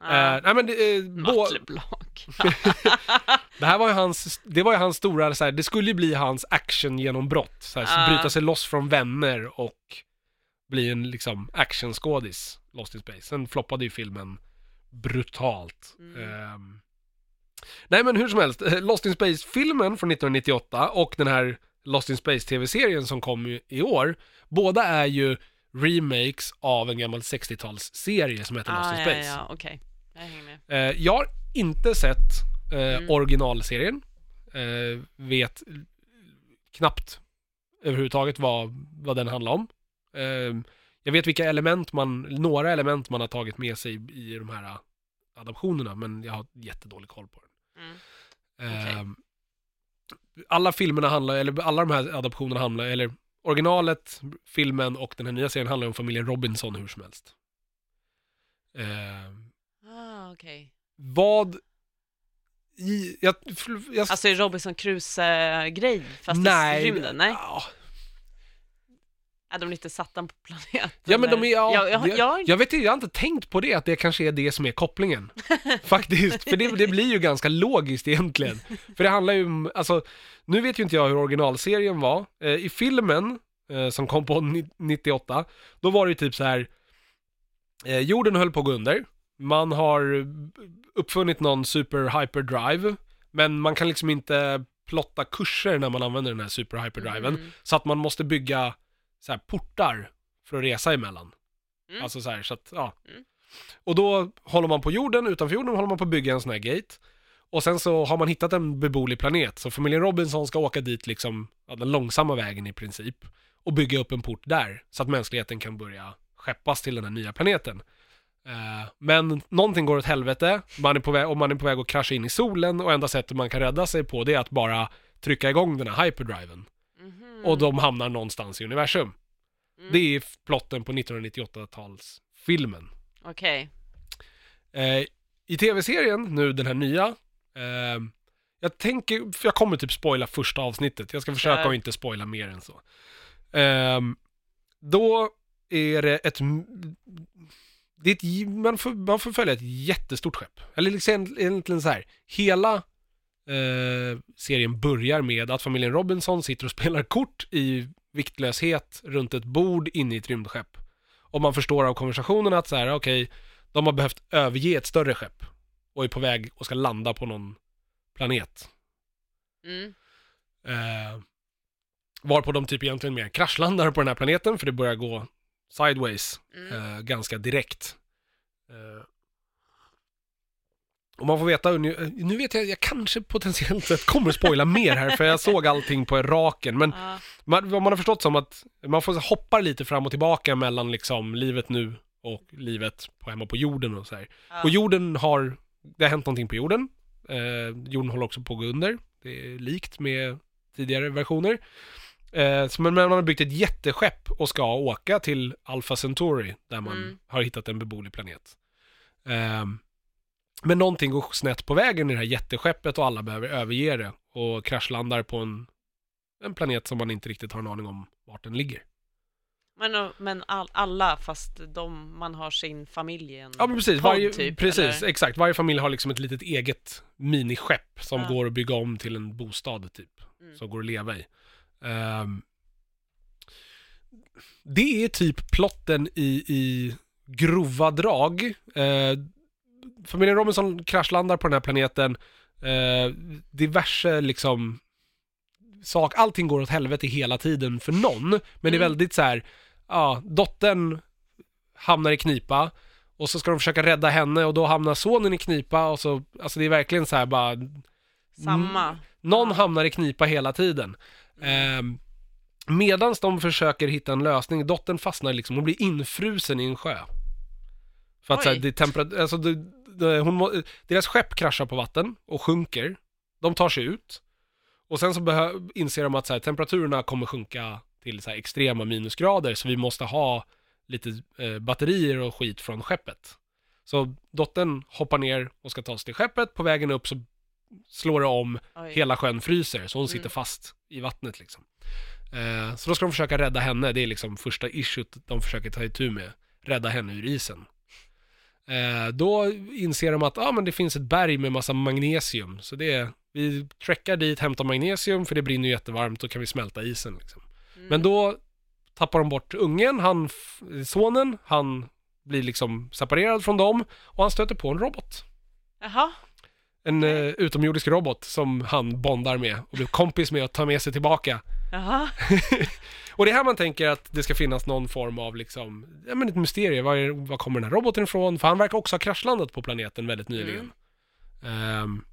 Ja. Eh, nej men det, eh, LeBlanc. det här var ju hans, det var ju hans stora, så här, det skulle ju bli hans actiongenombrott. Så här, Ja. Bryta sig loss från vänner och bli en liksom actionskådis, Lost in Space. Sen floppade ju filmen brutalt. Mm. Ehm, nej men hur som helst, Lost in Space-filmen från 1998 och den här Lost in Space-tv-serien som kom i- år, båda är ju remakes av en gammal 60-talsserie som heter Lost ah, in ja, Space. ja, okej. Jag hänger med. Eh, jag har inte sett eh, Mm. originalserien. Eh, vet knappt överhuvudtaget vad, vad den handlar om. Eh, jag vet vilka element man, några element man har tagit med sig i de här eh, adaptionerna, men jag har jättedålig koll på den. Mm. Eh, Okej. Alla filmerna handlar, eller alla de här adaptionerna handlar, eller originalet, filmen och den här nya serien handlar om familjen Robinson hur som helst. Eh, Ah, okej. vad i, jag, jag, Alltså Robinson Crusoe-grej, fast nej, i rymden? Nej? Ja. Är de lite satta på planeten? Ja men de är, ja, jag, jag, jag, jag vet inte, jag har inte tänkt på det, att det kanske är det som är kopplingen. Faktiskt, för det, det blir ju ganska logiskt egentligen. För det handlar ju om, alltså, nu vet ju inte jag hur originalserien var. Eh, I filmen, eh, som kom på ni- 98, då var det ju typ så här. Eh, jorden höll på att gå under. Man har uppfunnit någon super hyperdrive, men man kan liksom inte plotta kurser när man använder den här super hyperdriven. Mm. Så att man måste bygga så här portar för att resa emellan. Mm. Alltså så här, så att, ja. Mm. Och då håller man på jorden, utanför jorden håller man på att bygga en sån här gate. Och sen så har man hittat en beboelig planet, så familjen Robinson ska åka dit liksom, ja, den långsamma vägen i princip. Och bygga upp en port där, så att mänskligheten kan börja skeppas till den här nya planeten. Eh, men någonting går åt helvete, man är på väg, och man är på väg att krascha in i solen och enda sättet man kan rädda sig på det är att bara trycka igång den här hyperdriven. Mhm. Och de hamnar någonstans i universum. Mm. Det är plotten på 1998-talsfilmen. Okej. Eh, I tv-serien, nu den här nya, eh, jag tänker, jag kommer typ spoila första avsnittet, jag ska försöka Kör. att inte spoila mer än så. Eh, då är det ett, det är ett man, får, man får följa ett jättestort skepp. Eller liksom egentligen så här, hela eh, serien börjar med att familjen Robinson sitter och spelar kort i viktlöshet runt ett bord inne i ett rymdskepp. Och man förstår av konversationen att så här, okej, de har behövt överge ett större skepp och är på väg och ska landa på någon planet. Mm. Eh, varpå de typ egentligen mer kraschlandar på den här planeten för det börjar gå sideways Mm. eh, ganska direkt. Eh, och man får veta, nu vet jag, jag kanske potentiellt sett kommer spoila mer här för jag såg allting på raken. Men Ja. man, man har förstått som att man får hoppa lite fram och tillbaka mellan liksom livet nu och livet på hemma på jorden och så här. Ja. Och jorden har, det har hänt någonting på jorden. Eh, jorden håller också på att gå under. Det är likt med tidigare versioner. Eh, så men man har byggt ett jätteskepp och ska åka till Alpha Centauri där man Mm. har hittat en beboelig planet. Eh, men någonting går snett på vägen i det här jätteskeppet och alla behöver överge det och kraschlandar på en, en planet som man inte riktigt har en aning om vart den ligger. Men, men all, alla, fast de, man har sin familj i en Ja men precis, varje, typ, precis eller? exakt. Varje familj har liksom ett litet eget miniskepp som Ja. går att bygga om till en bostad typ. Mm. Som går att leva i. Ehm, det är typ plotten i, i grova drag. Uh, familjen Robinson kraschlandar på den här planeten. Uh, diverse liksom sak, allting går åt helvete hela tiden för någon. Men det är Mm. väldigt så här, ja, dottern hamnar i knipa och så ska de försöka rädda henne och då hamnar sonen i knipa och så, alltså det är verkligen så här bara, Samma. någon hamnar i knipa hela tiden. Mm. Medans de försöker hitta en lösning, dottern fastnar liksom, hon blir infrusen i en sjö. För att så här, Oj. det är temperatur, alltså det, hon, må- deras skepp kraschar på vatten och sjunker. De tar sig ut. Och sen så behö- inser de att så här, temperaturerna kommer sjunka till så här, extrema minusgrader, så vi måste ha lite eh, batterier och skit från skeppet. Så dottern hoppar ner och ska ta sig till skeppet, på vägen upp så slår det om, Oj. hela sjön fryser, så hon Mm. sitter fast i vattnet liksom. Eh, så då ska de försöka rädda henne, det är liksom första issuet de försöker ta itu med, rädda henne ur isen. Eh, då inser de att ah, men det finns ett berg med massa magnesium, så det är, vi trekkar dit, hämtar magnesium, för det brinner ju jättevarmt, då kan vi smälta isen liksom. Mm. Men då tappar de bort ungen, han, sonen, han blir liksom separerad från dem och han stöter på en robot. Jaha. En eh, utomjordisk robot som han bondar med och blir kompis med och tar med sig tillbaka. Jaha. Och det är här man tänker att det ska finnas någon form av liksom, ja men ett mysterium, var, är, var kommer den här roboten ifrån? För han verkar också ha kraschlandat på planeten väldigt nyligen. Ehm,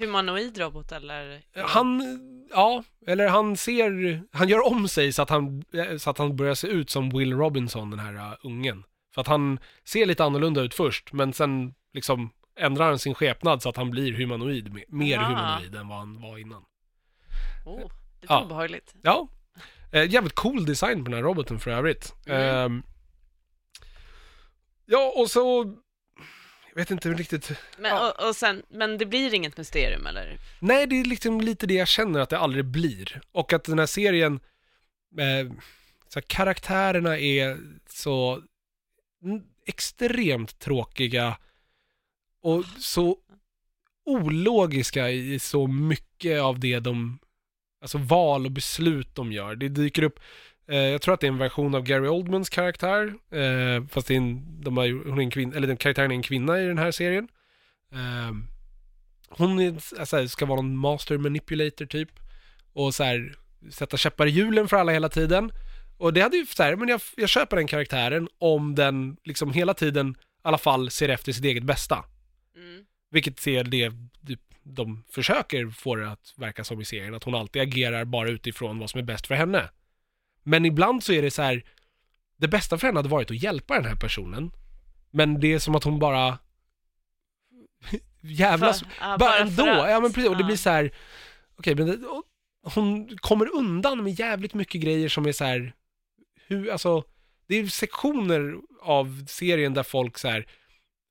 Humanoid robot eller? han, ja, eller han ser, han gör om sig så att han, så att han börjar se ut som Will Robinson, den här uh, ungen. För att han ser lite annorlunda ut först, men sen liksom ändrar han sin skepnad så att han blir humanoid, me- mer Aha. humanoid än vad han var innan. Oh, lite Ja. obehagligt. Ja, eh, jävligt cool design på den här roboten för övrigt. Mm. Ehm, ja, och så, jag vet inte riktigt, Men, Ja. och, och sen, men det blir inget mysterium eller? nej det är liksom lite det jag känner att det aldrig blir. Och att den här serien, eh, så här, karaktärerna är så extremt tråkiga och så ologiska i så mycket av det de, alltså val och beslut de gör. Det dyker upp, eh, jag tror att det är en version av Gary Oldmans karaktär, eh, fast det är en, de har, hon är en kvinna, eller den karaktären är en kvinna i den här serien. Eh, hon är, alltså, ska vara någon master manipulator typ, och så här, sätta käppar i hjulen för alla hela tiden. Och det hade ju så här, men jag, jag köper den karaktären om den liksom hela tiden i alla fall ser efter sitt eget bästa. Mm. Vilket är det typ, de försöker få det att verka som i serien, att hon alltid agerar bara utifrån vad som är bäst för henne. Men ibland så är det så här, det bästa för henne hade varit att hjälpa den här personen, men det är som att hon bara jävlas, För- ja, bara för ändå, ja men precis, och det blir så här, okej men det, hon kommer undan med jävligt mycket grejer som är så här, hur, alltså, det är sektioner av serien där folk så här,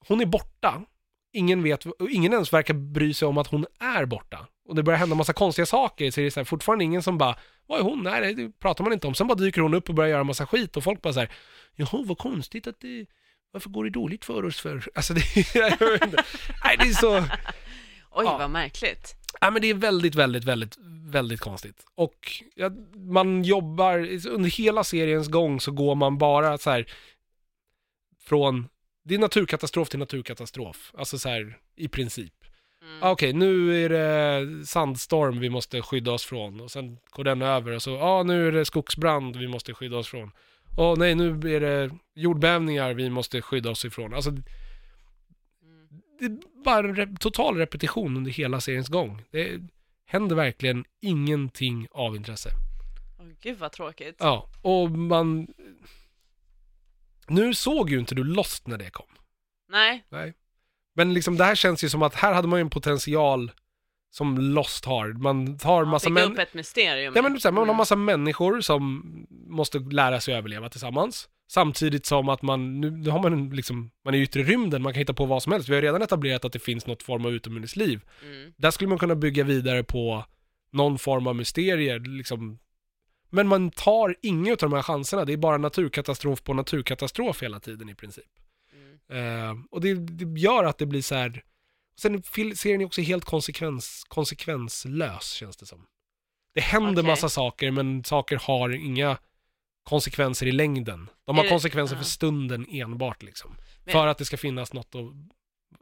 hon är borta, ingen vet, och ingen ens verkar bry sig om att hon är borta. Och det börjar hända massa konstiga saker, så är det så här, fortfarande ingen som bara, vad är hon? Nej, det pratar man inte om. Sen bara dyker hon upp och börjar göra massa skit och folk bara så här, jaha vad konstigt att det, varför går det dåligt för oss för? Alltså det, jag inte. Nej, det är så, Oj, Ja. vad märkligt. Ja, men det är väldigt, väldigt, väldigt, väldigt konstigt. Och ja, man jobbar, under hela seriens gång så går man bara så här från, det är naturkatastrof till naturkatastrof. Alltså så här, i princip. Mm. Ah, Okej, nu är det sandstorm vi måste skydda oss från. Och sen går den över och så, ja ah, nu är det skogsbrand vi måste skydda oss från. Åh nej, nu är det jordbävningar vi måste skydda oss ifrån. Alltså, det är bara re- total repetition under hela seriens gång. Det händer verkligen ingenting av intresse. Åh, gud vad tråkigt. Ja, och man... Nu såg ju inte du Lost när det kom. Nej, Nej. Men liksom det här känns ju som att här hade man ju en potential som Lost har. Man tar massa bygga män... upp ett mysterium. Ja men så här, man har Mm. massa människor som måste lära sig överleva tillsammans. Samtidigt som att man, nu, nu har man en liksom, man är i yttre rymden, man kan hitta på vad som helst. Vi har redan etablerat att det finns något form av utomjordingsliv. Mm. Där skulle man kunna bygga vidare på någon form av mysterier, liksom. Men man tar inga av de här chanserna, det är bara naturkatastrof på naturkatastrof hela tiden i princip. Mm. Eh, och det, det gör att det blir så här. Sen serien är också helt konsekvens, konsekvenslös känns det som. Det händer Okej. massa saker men saker har inga konsekvenser i längden. De har det- konsekvenser ja. för stunden enbart liksom. Men- För att det ska finnas något att,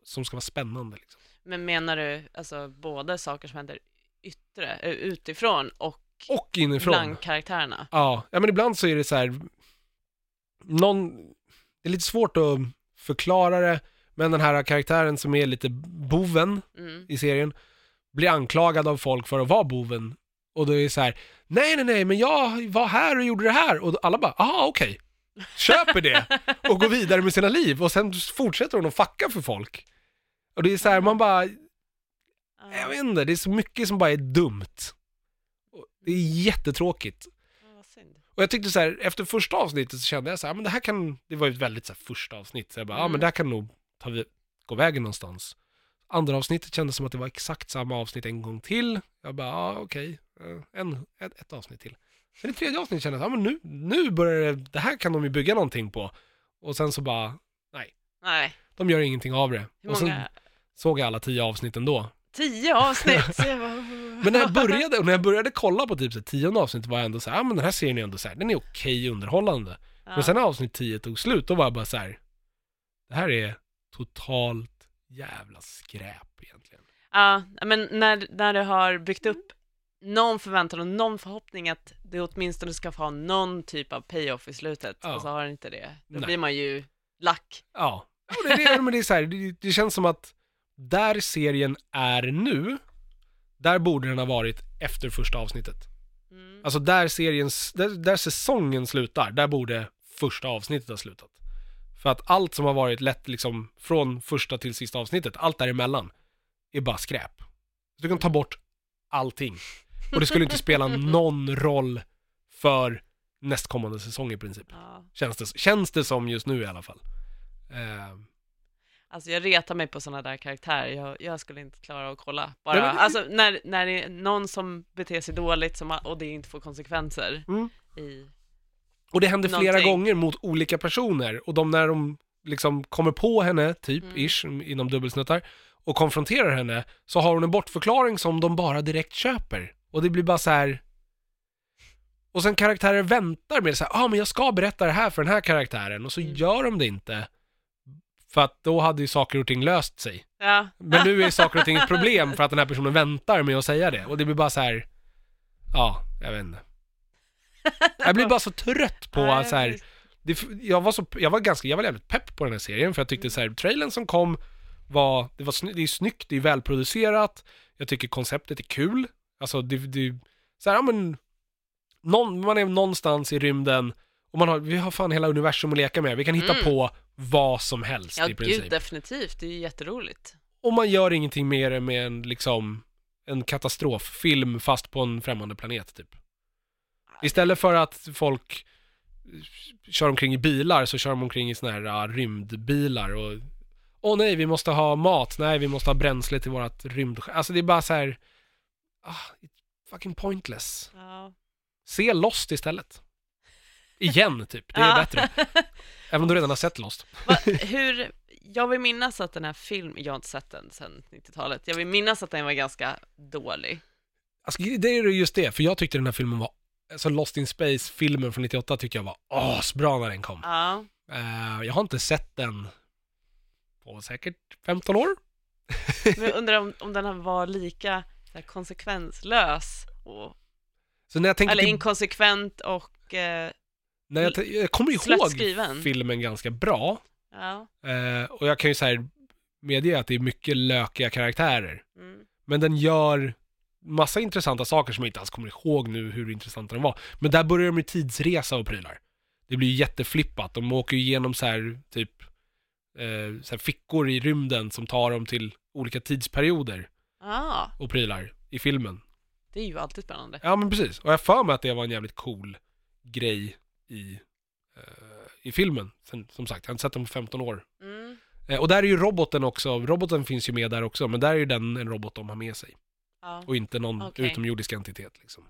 som ska vara spännande liksom. Men menar du alltså både saker som händer yttre, eh, utifrån och Och inifrån. bland karaktärerna? Ja, ja men ibland så är det så här. Någon, det är lite svårt att förklara det, men den här karaktären som är lite boven Mm. i serien blir anklagad av folk för att vara boven. Och då är det så här, nej nej nej men jag var här och gjorde det här och alla bara, aha okej. Köper det och går vidare med sina liv och sen fortsätter hon att fucka för folk. Och det är så här, man bara, Ja, jag vet inte, det är så mycket som bara är dumt. Det är jättetråkigt. Och jag tyckte så här, efter första avsnittet så kände jag så här, men det här kan, det var ju ett väldigt så här första avsnitt, så jag bara, ja Mm. men det här kan nog ta, vi- gå vägen någonstans. Andra avsnittet kändes som att det var exakt samma avsnitt en gång till. Jag bara, ja okej, eh, en, ett, ett avsnitt till. Sen i tredje avsnittet kände jag, ja men nu, nu börjar det, det här kan de ju bygga någonting på. Och sen så bara, Nej, de gör ingenting av det. hur Och sen många? såg jag alla tio avsnitt ändå. Tio avsnitt! Men när jag började, och när jag började kolla på typ så här, tionde avsnittet var jag ändå så här, ja men den här serien är ändå så här, den är okej underhållande. Ja. Men sen när avsnitt 10 tog slut, då var jag bara så här. Det här är totalt jävla skräp egentligen. Ja, men när, när du har byggt upp någon förväntan och någon förhoppning att det åtminstone ska få ha någon typ av payoff i slutet, Ja. och så har det inte det, då Nej. blir man ju lack. Ja, ja det, det, men det är så här, det, det känns som att där serien är nu, där borde den ha varit efter första avsnittet. Mm. Alltså där seriens, där, där säsongen slutar, där borde första avsnittet ha slutat. För att allt som har varit lätt liksom från första till sista avsnittet, allt däremellan, är bara skräp. Så du kan ta bort allting. Och det skulle inte spela någon roll för nästkommande säsong i princip. Ja. Känns det, känns det som just nu i alla fall. Eh, Alltså jag retar mig på sådana där karaktärer, jag, jag skulle inte klara att kolla. Bara, Nej, men det- alltså när, när det är någon som beter sig dåligt som, och det inte får konsekvenser Mm. i... Och det händer flera Någonting. gånger mot olika personer och de när de liksom kommer på henne, typ, Mm. ish, inom dubbelsnuttar, och konfronterar henne, så har hon en bortförklaring som de bara direkt köper. Och det blir bara så här. Och sen karaktärer väntar med så här, ah men jag ska berätta det här för den här karaktären, och så Mm. gör de det inte. För att då hade ju saker och ting löst sig. Ja. Men nu är saker och ting ett problem för att den här personen väntar med att säga det. Och det blir bara så här. ja, jag vet inte. Jag blir bara så trött på Ja, så här, det, jag, var så, jag var ganska, jag var jävligt pepp på den här serien för jag tyckte så här, trailern som kom var, det var sny, det är snyggt, det är välproducerat, jag tycker konceptet är kul, alltså det, det så här, ja men, någon, man är någonstans i rymden och man har, vi har fan hela universum att leka med, vi kan hitta Mm. på vad som helst Ja, i princip. gud, definitivt. Det är ju jätteroligt. Och man gör ingenting med det med en, liksom, en katastroffilm fast på en främmande planet typ. Istället för att folk kör omkring i bilar så kör de omkring i såna här uh, rymdbilar och Åh nej, vi måste ha mat, nej vi måste ha bränsle till vårat rymd... Alltså det är bara så här. Ah, fucking pointless. Ja. Se Lost istället. Igen typ, det är bättre. Även om du redan har sett Lost. Va, hur, jag vill minnas att den här filmen, jag har inte sett den sedan 90-talet, jag vill minnas att den var ganska dålig. Alltså, det är just det, för jag tyckte den här filmen var, alltså Lost in Space-filmen från 98 tyckte jag var asbra när den kom. Ja, Eh, jag har inte sett den på säkert 15 år. men jag undrar om, om den var lika här, konsekvenslös, och, Så när jag tänker eller till, inkonsekvent och, eh, när jag, jag kommer ihåg filmen ganska bra. ja, Eh, och jag kan ju säga medge att det är mycket lökiga karaktärer. mm, Men den gör massa intressanta saker som jag inte alls kommer ihåg nu hur intressanta den var. Men där börjar de med tidsresa och prylar. Det blir ju jätteflippat. De åker ju igenom så här typ eh, så här fickor i rymden som tar dem till olika tidsperioder ah, och prylar i filmen. det är ju alltid spännande. Ja men precis. Och jag för mig att det var en jävligt cool grej i, eh, i filmen. Sen, som sagt, jag har inte sett den på 15 år. Mm, Eh, och där är ju roboten också, roboten finns ju med där också, men där är ju den en robot de har med sig. ja. Och inte någon Okej. utomjordisk entitet liksom.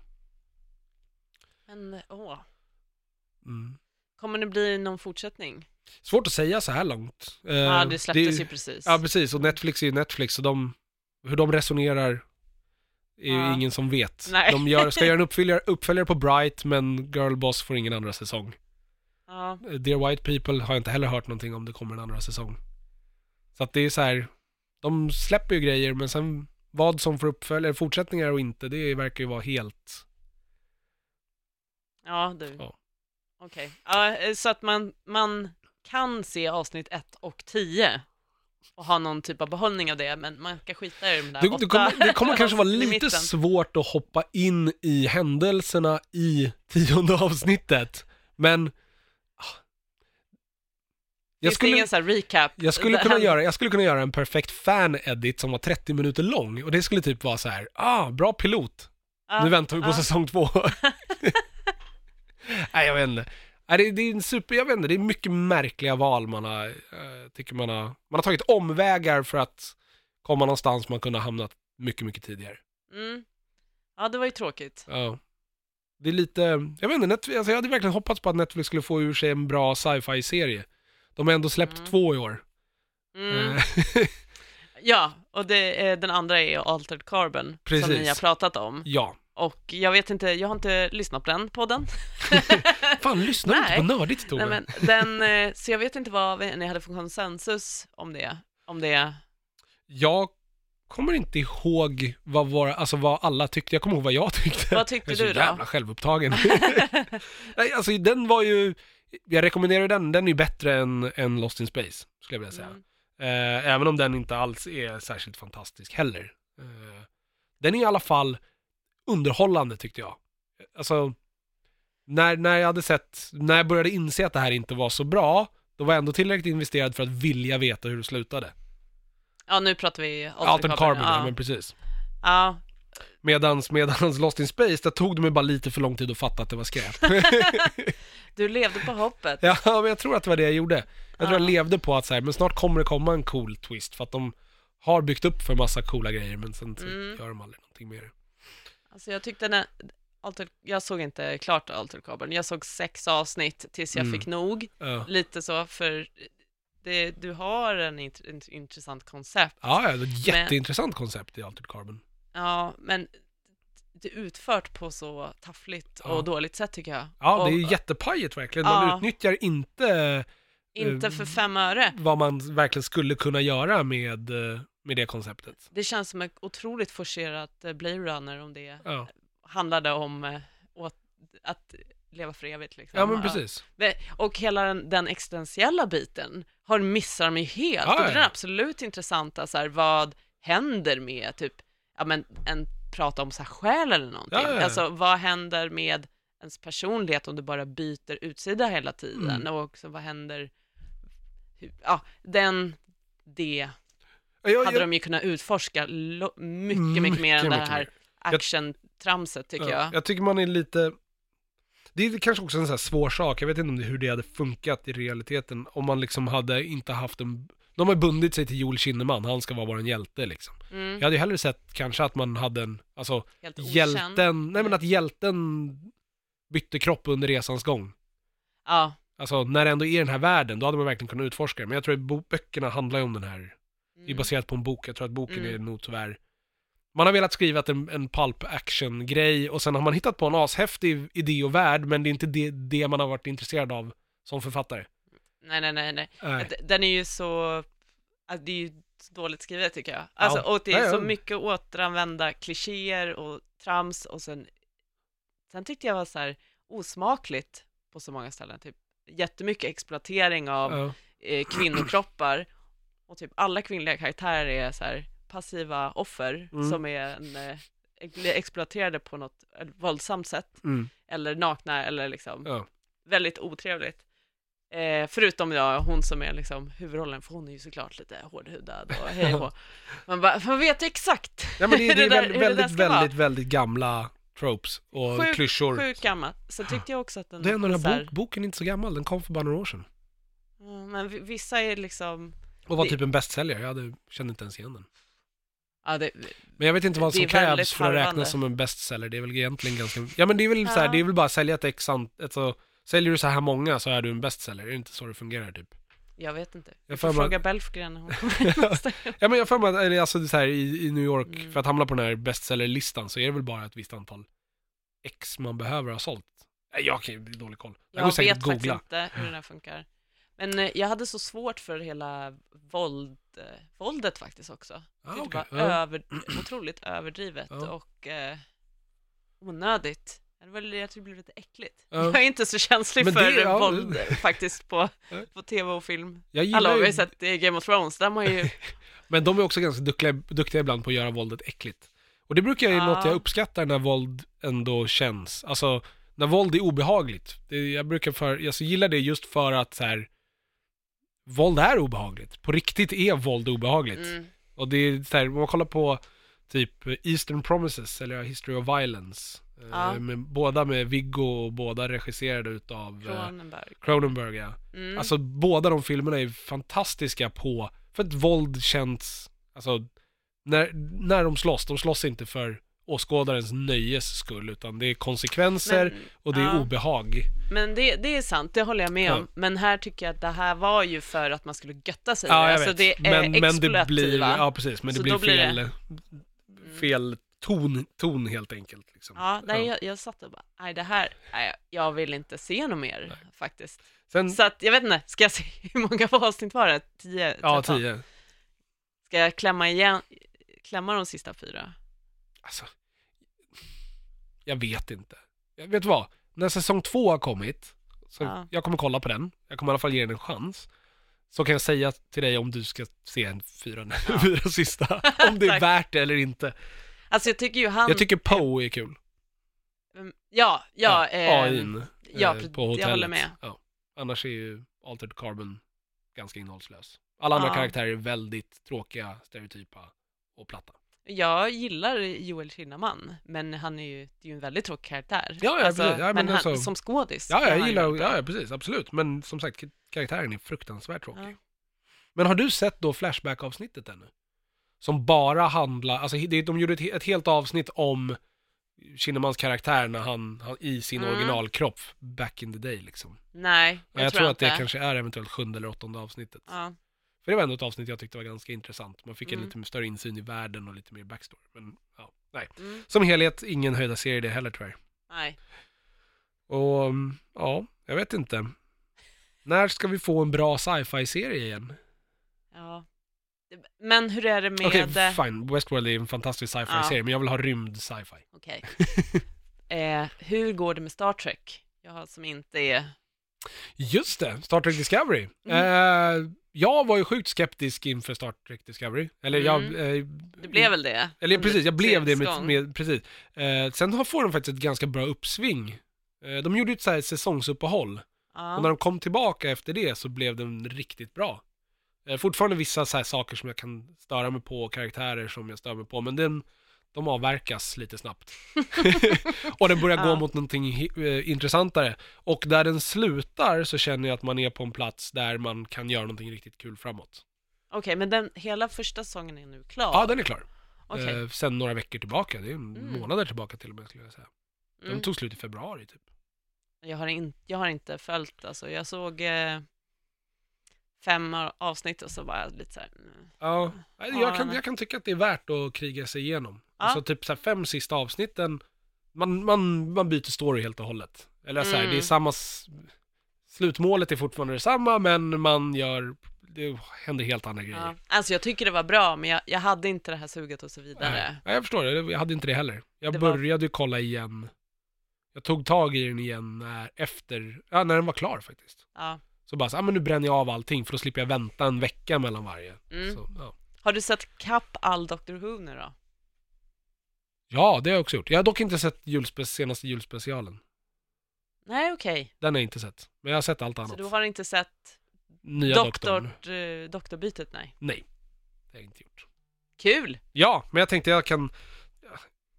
Men, åh, Mm. kommer det bli någon fortsättning? Svårt att säga så här långt. Eh, Ja, det släpptes är- ju precis. Ja, precis. Och Netflix är ju Netflix, så de, hur de resonerar är ju Ja. ingen som vet. Nej. De gör, ska göra en uppföljare, uppföljare på Bright, men Girl Boss får ingen andra säsong. Ja, Dear White People har jag inte heller hört någonting om det kommer en andra säsong. Så att det är så här, de släpper ju grejer, men sen vad som får uppföljare, fortsättningar och inte, det verkar ju vara helt... ja du. Ja. Okej, ja, eh, så att man, man kan se avsnitt 1 och 10 och ha någon typ av behållning av det, men man ska skita i de där Det, åtta det, kommer, det kommer kanske vara lite svårt att hoppa in i händelserna i tionde avsnittet, men... ah. Jag skulle, ingen här recap? jag, skulle kunna göra, jag skulle kunna göra en perfekt fan-edit som var 30 minuter lång och det skulle typ vara så här, ah, bra pilot, Ja, nu väntar vi på ja. säsong två. Nej, jag vet inte. Det, det är en super, jag vet inte, det är mycket märkliga val man har, eh, tycker man har, man har tagit omvägar för att komma någonstans man kunde ha hamnat mycket, mycket tidigare. Mm. Ja, det var ju tråkigt. Ja. Det är lite, jag vet inte, Netflix, alltså jag hade verkligen hoppats på att Netflix skulle få ur sig en bra sci-fi-serie. De har ändå släppt Mm. två i år. Mm. Eh, Ja, och det, är- den andra är Altered Carbon, som Precis. ni har pratat om. ja. Och jag vet inte, jag har inte lyssnat på den podden. Fan, lyssnar du inte på Nördigt Tove? Nej, men den, eh, så jag vet inte vad ni hade för konsensus om det. Om det. Jag kommer inte ihåg vad, våra, alltså vad alla tyckte, jag kommer ihåg vad jag tyckte. Vad tyckte jag är så du då? jävla självupptagen. Nej, alltså den var ju, jag rekommenderar den, den är ju bättre än, än Lost in Space, skulle jag vilja säga. Mm. Eh, även om den inte alls är särskilt fantastisk heller. Eh, den är i alla fall underhållande tyckte jag. Alltså, när, när jag hade sett, när jag började inse att det här inte var så bra, då var jag ändå tillräckligt investerad för att vilja veta hur det slutade. Ja, nu pratar vi Altered, Altered Carbon, ja. Men precis. ja. Medans, medans Lost in Space, där tog det mig bara lite för lång tid att fatta att det var skräp. Du levde på hoppet. ja, men jag tror att det var det jag gjorde. Jag tror Ja. jag levde på att så här, men snart kommer det komma en cool twist, för att de har byggt upp för massa coola grejer, men sen så Mm. gör de aldrig någonting med det. Alltså jag tyckte den, Alter, jag såg inte klart Altered Carbon. Jag såg sex avsnitt tills jag Mm. fick nog. Ja, Lite så, för det, du har en int, ett intressant koncept. ja, ja, det är ett jätteintressant koncept i Altered Carbon. Ja, men det är utfört på så taffligt Ja. och dåligt sätt tycker jag. Ja, och, det är jättepajigt verkligen. Ja. utnyttjar inte Inte för fem öre. vad man verkligen skulle kunna göra med, eh, med det konceptet. Det känns som ett otroligt forcerat eh, Blade Runner om det Ja, handlade om eh, åt, att leva för evigt. Liksom. ja men precis. Och hela den, den existentiella biten har missar ju helt. Ja, och det är den absolut intressanta, så här, vad händer med typ, ja men en prata om sig själv eller någonting. Ja. Alltså vad händer med ens personlighet om du bara byter utsida hela tiden? Mm. Och också vad händer, ja den, det Jag, hade de ju kunnat utforska lo- mycket, mycket mer än det mycket här mer. action-tramset tycker ja, jag. Jag tycker man är lite... Det är kanske också en sån här svår sak, jag vet inte om det, hur det hade funkat i realiteten om man liksom hade inte haft en... De har bundit sig till Joel Kinnaman, han ska vara vår hjälte liksom. Mm, Jag hade ju hellre sett kanske att man hade en, alltså hjälten, nej men att hjälten bytte kropp under resans gång. Ja. Alltså när det ändå är i den här världen, då hade man verkligen kunnat utforska det. Men jag tror att böckerna handlar ju om den här, det är Mm. baserat på en bok, jag tror att boken Mm. är nog tyvärr man har velat skriva en, en pulp action grej och sen har man hittat på en ashäftig idé och värld men det är inte det, det man har varit intresserad av som författare. Nej, nej, nej, nej. Den är ju så, det är ju dåligt skrivet tycker jag. Alltså, Ja. och det är så mycket återanvända klichéer och trams och sen, sen tyckte jag var så här osmakligt på så många ställen, typ jättemycket exploatering av Ja. eh, kvinnokroppar och typ alla kvinnliga karaktärer är så här passiva offer Mm. som är en, eh, blir exploaterade på något eh, våldsamt sätt Mm. eller nakna eller liksom Ja. väldigt otrevligt. Eh, förutom ja, hon som är liksom huvudrollen, för hon är ju såklart lite hårdhudad och hej och. Man, bara, man vet ju exakt Ja, men det, det hur är där- väldigt, det väldigt, väldigt, väldigt gamla tropes och Sjukt, klyschor. Sjukt gammal. Så tyckte jag också att den... Det är den här här- bok, boken är inte så gammal, den kom för bara några år sedan. Ja, men vi- vissa är liksom... Och var Det- typ en bästsäljare, jag hade, kände inte ens igen den. Ja, det, Men jag vet inte vad som krävs för att harvande. räknas som en bestseller, det är väl egentligen ganska, ja men det är väl så här, Ja. det är väl bara att sälja ett x ant, alltså, säljer du så här många så är du en bestseller, är det inte så det fungerar typ? Jag vet inte. Jag får fråga Belfgren när hon. Ja men jag får mig, att- eller alltså så här, i, i New York, Mm. för att hamna på den här bestsellerlistan så är det väl bara ett visst antal X man behöver ha sålt. Jag har ju dålig koll. Jag, Jag vet att googla. faktiskt inte hur den här funkar. Men eh, jag hade så svårt för hela våld, eh, våldet faktiskt också. Ah, det okej. var Ja. över, otroligt överdrivet Ja. och eh, onödigt. Det var, jag tror det blev lite äckligt. Ja. Jag är inte så känslig Men för det- ja, våld faktiskt på, på tv och film. Jag gillar Alla har ju, sett eh, Game of Thrones, där man ju... men de är också ganska duktiga, duktiga ibland på att göra våldet äckligt. Och det brukar ju Ja. något jag uppskattar när våld ändå känns, alltså när våld är obehagligt. Det, jag brukar för, jag så gillar det just för att så här, våld är obehagligt. På riktigt är våld obehagligt. Mm, Och det är så här, om man kollar på typ Eastern Promises eller History of Violence. Eh, Ja. Med, båda med Viggo och båda regisserade utav eh, Cronenberg. Cronenberg. Ja. Mm. Alltså båda de filmerna är fantastiska på, för att våld känns, alltså när, när de slåss, de slåss inte för åskådarens nöjes skull utan det är konsekvenser men, och det är ja. obehag. men det, det är sant, det håller jag med Ja. om. Men här tycker jag att det här var ju för att man skulle götta sig. Ja, jag alltså vet. det är men, men det blir, ja precis, men det blir då blir det- fel, fel ton, ton helt enkelt. Liksom. Ja, nej, Jag, jag satt och bara, nej det här, nej, jag vill inte se något mer Nej. faktiskt. Sen, Så att, jag vet inte, ska jag se, hur många avsnitt var det? 10? ja 13? tio. Ska jag klämma igen, klämma de sista fyra? Alltså, jag vet inte. Jag vet vad? När säsong två har kommit, så Ja. jag kommer kolla på den, jag kommer i alla fall ge den en chans. Så kan jag säga till dig om du ska se en fyra, Ja. fyra sista, om det är värt det eller inte. Alltså jag tycker ju han... Jag tycker Poe är kul. Mm, Ja, ja, eh, AI'n ja, eh, jag på hotellet. håller med. Ja. Annars är ju Altered Carbon ganska innehållslös. Alla andra Ja. karaktärer är väldigt tråkiga, stereotypa och platta. Jag gillar Joel Kinnaman, men han är ju, det är ju en väldigt tråkig karaktär. Ja, ja, alltså, precis. Ja, men men han, alltså- som skådis Ja, jag han gillar, ja, ja precis, absolut. Men som sagt, karaktären är fruktansvärt tråkig. Ja. Men har du sett då Flashback-avsnittet ännu? Som bara handlar, alltså de gjorde ett, ett helt avsnitt om Kinnemans karaktär när han, han i sin Mm. originalkropp back in the day liksom. Nej, jag, Jag, tror att inte. det kanske är eventuellt sjunde eller åttonde avsnittet. Ja. För det var ändå ett avsnitt jag tyckte var ganska intressant. Man fick en Mm. lite större insyn i världen och lite mer backstory. Men ja, nej. Mm. Som helhet, ingen höjda serie det heller tyvärr. Nej. Och mm, ja, jag vet inte. När ska vi få en bra sci-fi-serie igen? Ja. Men hur är det med... Okej, eh, fine. Westworld är en fantastisk sci-fi Ja. men jag vill ha rymd sci-fi. Okej. eh, hur går det med Star Trek? Jag som inte är... Just det, Star Trek Discovery. Mm. Eh, jag var ju sjukt skeptisk inför Star Trek Discovery. Eller jag... Mm. Eh, Du blev väl det? Eller precis, jag blev det med, med precis. Eh, sen har- får de faktiskt ett ganska bra uppsving. Eh, de gjorde ju ett så här säsongsuppehåll. Ja. Och när de kom tillbaka efter det så blev den riktigt bra. Eh, fortfarande vissa så saker som jag kan störa mig på, karaktärer som jag stör mig på, men den, de avverkas lite snabbt. och den börjar gå Ja. mot någonting eh, intressantare. Och där den slutar så känner jag att man är på en plats där man kan göra någonting riktigt kul framåt. Okej, men den, hela första säsongen är nu klar? Ja, den är klar. Okej. Eh, sen några veckor tillbaka, det är Mm. månader tillbaka till och med skulle jag säga. Den Mm. tog slut i februari typ. Jag, har in, jag har inte följt, alltså jag såg eh, fem avsnitt och så var jag lite så här. mm. Ja, Ja, jag kan, jag kan tycka att det är värt att kriga sig igenom. Ja. Alltså typ så här fem sista avsnitten, man, man, man byter story helt och hållet. Eller så här, Mm. det är samma, s- slutmålet är fortfarande detsamma, men man gör, det händer helt andra grejer. Ja. Alltså jag tycker det var bra, men jag, jag hade inte det här suget och så vidare. Nej, jag förstår det, jag hade inte det heller. Jag Det var- började ju kolla igen, jag tog tag i den igen när, efter, ja, när den var klar faktiskt. Ja. Så bara så, ah, men nu bränner jag av allting för då slipper jag vänta en vecka mellan varje. Mm. Så, ja. Har du sett kapp all Doctor Who nu då? ja, det har jag också gjort. Jag har dock inte sett julspe- senaste julspecialen. Nej, okej. Den har jag inte sett. Men jag har sett allt Så annat. du har inte sett Nya doktorn. doktor, eh, doktorbytet? Nej. Nej, det har jag inte gjort. Kul! Ja, men jag tänkte jag kan...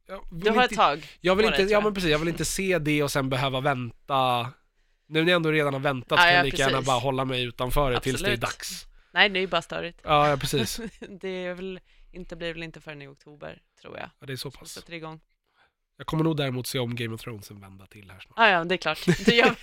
jag- Du har inte, ett tag jag vill inte, tror ja men precis, jag vill inte se det och sen behöva vänta. Nu när jag ändå redan har väntat Ja, kan jag ja, lika gärna precis. bara hålla mig utanför det tills det är dags. Nej, det är ju bara störigt. Ja, ja precis. det är väl inte, blir väl inte förrän i oktober, tror jag. Ja, det är så pass. sätter igång. Jag kommer nog däremot se om Game of Thrones en vända till här snart. Ah, ja, det är klart. Du, gör,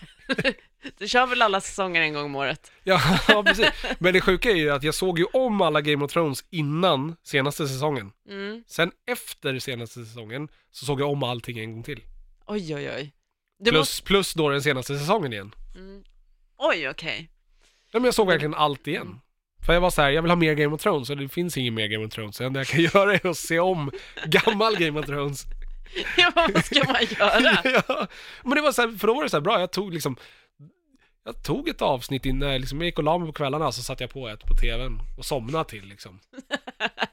du kör väl alla säsonger en gång om året? Ja, ja, precis. Men det sjuka är ju att jag såg ju om alla Game of Thrones innan senaste säsongen. Mm. Sen efter senaste säsongen så såg jag om allting en gång till. Oj, oj, oj. Du Plus, måste... plus då den senaste säsongen igen. Mm. Oj, okej. Ja, men jag såg verkligen allt igen. För jag var så här, jag vill ha mer Game of Thrones och det finns ingen mer Game of Thrones. Så det enda jag kan göra är att se om gammal Game of Thrones. Ja, vad ska man göra? ja, men det var så här, för då var det så här bra, jag tog liksom jag tog ett avsnitt innan, liksom, jag gick och la mig på kvällarna så satte jag på ett på tvn och somnade till liksom.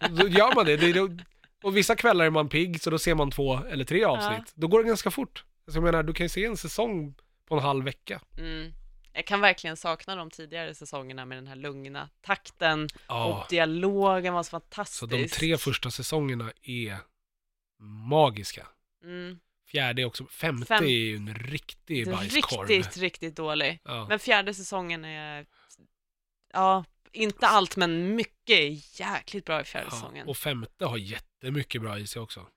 Då gör man det, det, det och vissa kvällar är man pigg så då ser man två eller tre avsnitt. Då går det ganska fort. Alltså, jag menar, du kan ju se en säsong på en halv vecka. Mm. Jag kan verkligen sakna de tidigare säsongerna med den här lugna takten Ja. och dialogen var så fantastisk. Så de tre första säsongerna är magiska. Mm. Fjärde är också, femte Fem- är ju en riktig bajskorv. riktigt, riktigt dålig. Ja. Men fjärde säsongen är, ja, inte allt men mycket jäkligt bra i fjärde ja. säsongen. Och femte har jättemycket bra i sig också.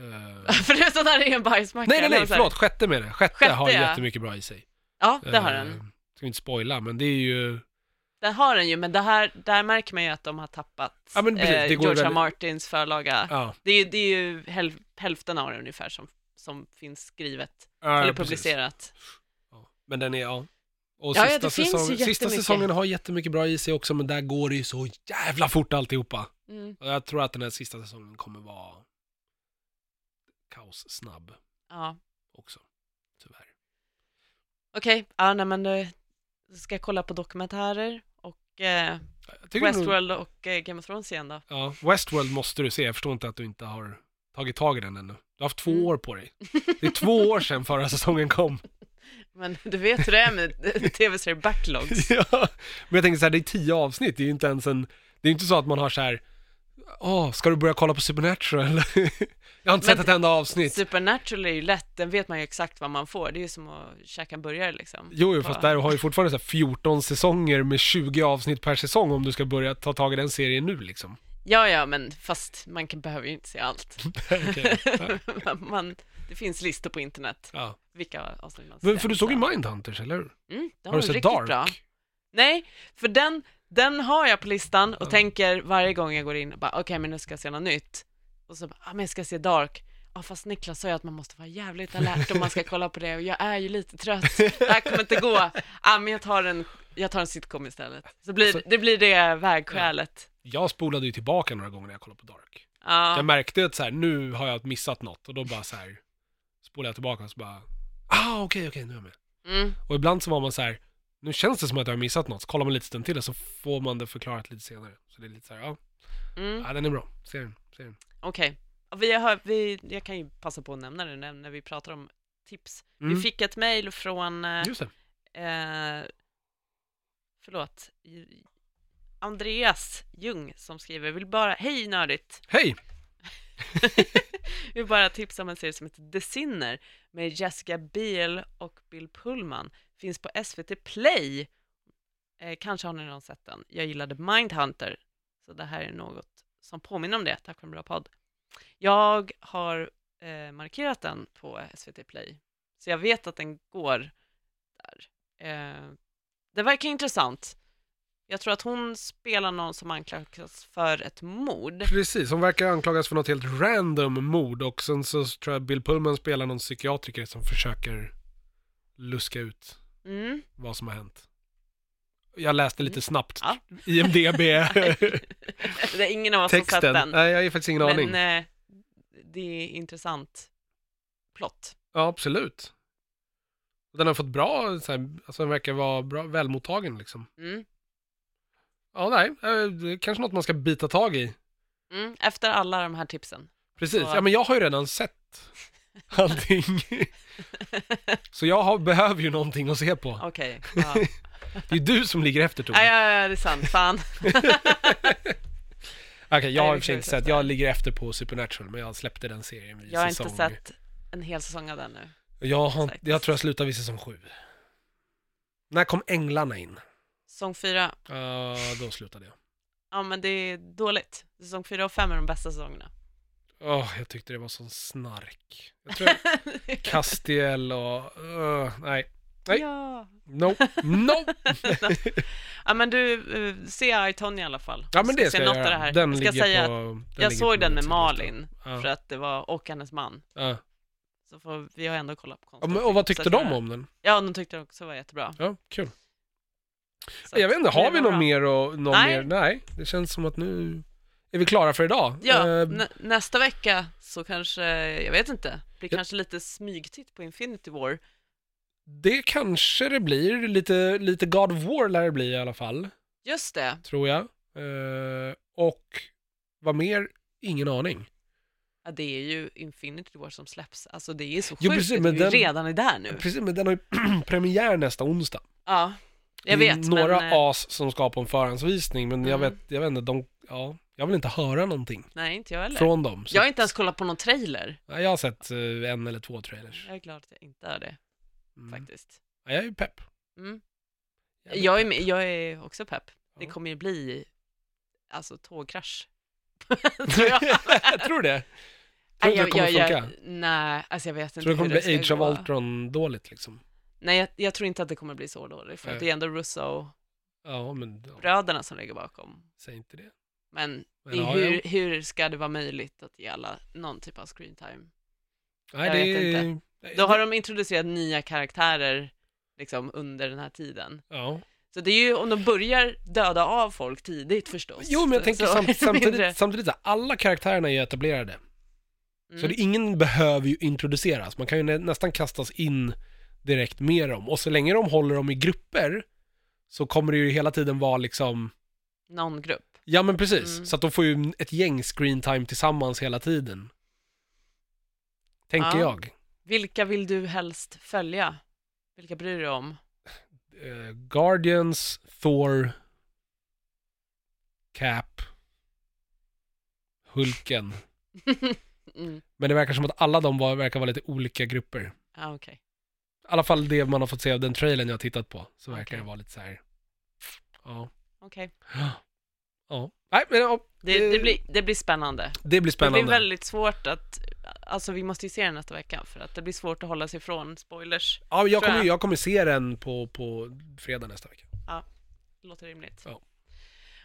Eh, Förutom när det är en bajsmacka. nej, nej, nej, förlåt, sjätte med det. Sjätte, Sjätte, har ja. jättemycket bra i sig. Ja, det har Eh, den. Ska inte spoila, men det är ju... Det har den ju, men det här, där märker man ju att de har tappat Ja, precis, eh, R. väldigt- Martins förlaga. Ja, Det är det är ju häl, hälften av det ungefär som, som finns skrivet, ja eller publicerat. Ja. Men den är, ja. Och Ja, sista, säsongen, sista säsongen har jättemycket bra i sig också, men där går det ju så jävla fort alltihopa. Mm. Och jag tror att den här sista säsongen kommer vara kaossnabb Ja, också. Tyvärr. okej. Ja, nej men då ska jag kolla på dokumentärer och eh, Westworld och eh, Game of Thrones igen då. Ja, Westworld måste du se. Jag förstår inte att du inte har tagit tag i den ännu. Du har haft två Mm. år på dig. Det är två år sedan förra säsongen kom. Men du vet hur det är med tv-serier backlogs. ja, men jag tänker så här, det är tio avsnitt. Det är ju inte ens en... Det är inte så att man har så här... Åh, ska du börja kolla på Supernatural? jag har inte Men- sett ett enda avsnitt. Supernatural är ju lätt, den vet man ju exakt vad man får. Det är ju som att käka en burgare liksom. Jo, jo, fast där har ju fortfarande så här 14 säsonger med 20 avsnitt per säsong om du ska börja ta tag i den serien nu liksom. Ja, ja, men fast man kan, behöver ju inte se allt. Man, man, det finns listor på internet, Ja. vilka avsnitt man Men ska för du såg ju. Mindhunters, eller hur? Mm, Har du sett Dark? bra. Nej, för den, den har jag på listan och Ja. tänker varje gång jag går in, bara okej, men nu ska jag se något nytt. Och så bara, ah, men jag ska se Dark. Ja, fast Niklas sa ju att man måste vara jävligt alert om man ska kolla på det och jag är ju lite trött. Det här kommer inte gå. Ah, men jag tar en, jag tar en sitcom istället. Så blir, Alltså- det blir det vägskälet. Jag spolade ju tillbaka några gånger när jag kollade på Dark. Ja. Jag märkte att så här, nu har jag missat något och då bara så här spolade jag tillbaka och så bara, ah okej okej nu är jag med. Mm. Och ibland så var man så här, nu känns det som att jag har missat något, så kollar man lite stund till och så får man det förklarat lite senare. Så det är lite så här, ja, Mm. ja den är bra, se den, se den. Okej. Och Vi har, vi, jag kan ju passa på att nämna det när, när vi pratar om tips. Mm. Vi fick ett mejl från eh, Just det. eh, förlåt, Andreas Ljung som skriver, vill bara, hej nördigt, Hej! vill bara tipsa om en serie som heter The Sinner med Jessica Biel och Bill Pullman, finns på SVT Play, eh, kanske har ni någon sett den, jag gillade Mindhunter, så det här är något som påminner om det, tack för en bra podd. Jag har eh, markerat den på SVT Play, så jag vet att den går där. Eh, det verkar intressant. Jag tror att hon spelar någon som anklagas för ett mord. Precis, hon verkar anklagas för något helt random mord och sen så tror jag Bill Pullman spelar någon psykiatriker som försöker luska ut Mm. vad som har hänt. Jag läste lite snabbt Ja. IMDB det är ingen av oss som sett texten. den. Nej, jag har faktiskt ingen aning. Men eh, det är intressant plott. Ja, absolut. Den har fått bra, så här, alltså den verkar vara bra, välmottagen liksom. Mm. Ja, nej, eh, det är kanske något man ska bita tag i. Mm. Efter alla de här tipsen. Precis, Så- ja men jag har ju redan sett allting. Så jag har, behöver ju någonting att se på. Okej. Ja. Det är du som ligger efter ja, Tove. ja, ja, det är sant. Fan. Okej, jag har i och för sig inte se sett, jag ligger efter på Supernatural, men jag släppte den serien vid Jag har säsong... inte sett en hel säsong av den nu. Jag, har, jag tror jag slutar vid säsong sju. När kom Änglarna in? Säsong fyra. Ja, då slutade jag. Ja, men det är dåligt. Säsong fyra och fem är de bästa säsongerna. Åh, jag tyckte det var sån snark. Jag tror jag, Castiel och... Uh, nej. Nej. Ja. No. No! ja, men du, uh, se I, i alla fall. Ja, men det ska se jag göra. det här. Den jag ska ligger säga på... den jag såg på den med Malin, Ja. för att det var, och hennes man. Ja. Så får, vi har ändå kollat på Ja, konstigt. men, och vad tyckte de om den? Ja, de tyckte också var jättebra. Ja, kul. Så Jag vet inte, har det vi något mer och någon Nej. mer? Nej, det känns som att nu är vi klara för idag. Ja, Eh, nä, nästa vecka så kanske, jag vet inte, blir Ja. kanske lite smygtitt på Infinity War. det kanske det blir, lite, lite God of War lär det bli i alla fall, Just det. tror jag. Eh, och vad mer? Ingen aning. Ja, det är ju Infinity War som släpps. Alltså det är så Jo, sjukt precis, att men vi den- redan är där nu. Precis, men den har ju premiär nästa onsdag. Ja, jag Det är vet. några men, eh, as som ska på en förhandsvisning, men jag, Mm. vet, jag vet inte, de, ja, jag vill inte höra någonting Nej, inte jag heller. från dem. Så, Jag har inte ens kollat på någon trailer. ja, jag har sett eh, en eller två trailers. Jag är glad att jag inte är det, Mm. faktiskt. Ja, jag är ju pepp. Mm. Jag är Jag, är, med- jag är också pepp. Det Ja. kommer ju bli, alltså tågkrasch. Tror jag. jag tror det. Tror du det kommer funka? nej, alltså jag vet inte Tror du det kommer bli Age ska of gå. Ultron dåligt liksom? Nej, jag, jag tror inte att det kommer bli så dåligt, för Nej. att det är ändå Russo-bröderna Ja, men ja, som ligger bakom. säg inte det. Men, Men, ja, hur, ja. hur ska det vara möjligt att ge alla någon typ av screen time? Nej, Jag det vet inte. Då har de introducerat nya karaktärer liksom under den här tiden. Ja. Så det är ju om de börjar döda av folk tidigt förstås. Jo, men jag tänker så samt, samtidigt, samtidigt så alla karaktärerna är ju etablerade. Mm. Så det, ingen behöver ju introduceras. Man kan ju nä, nästan kastas in direkt med dem. Och så länge de håller dem i grupper så kommer det ju hela tiden vara liksom, Någon grupp. Ja men precis. Mm. Så att de får ju ett gäng screen time tillsammans hela tiden. Tänker Ja. jag. Vilka vill du helst följa? Vilka bryr du dig om? Eh, Guardians, Thor, Cap, Hulken. mm. Men det verkar som att alla de var, verkar vara lite olika grupper. Ja, okej. I alla fall det man har fått se av den trailern jag har tittat på. Så verkar det vara lite så här. Ja. Okej. Ja. Nej, men ja, Det, det, blir, det blir spännande. det blir Det spännande. blir väldigt svårt att, alltså vi måste ju se den nästa vecka för att det blir svårt att hålla sig ifrån spoilers. Ja, jag kommer, jag. jag kommer se den på, på fredag nästa vecka. Låter rimligt. Ja.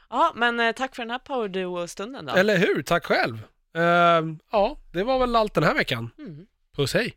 Ja, men eh, tack för den här Power Duo-stunden då. Eller hur? Tack själv. Ehm, ja, det var väl allt den här veckan. Mm. Puss hej!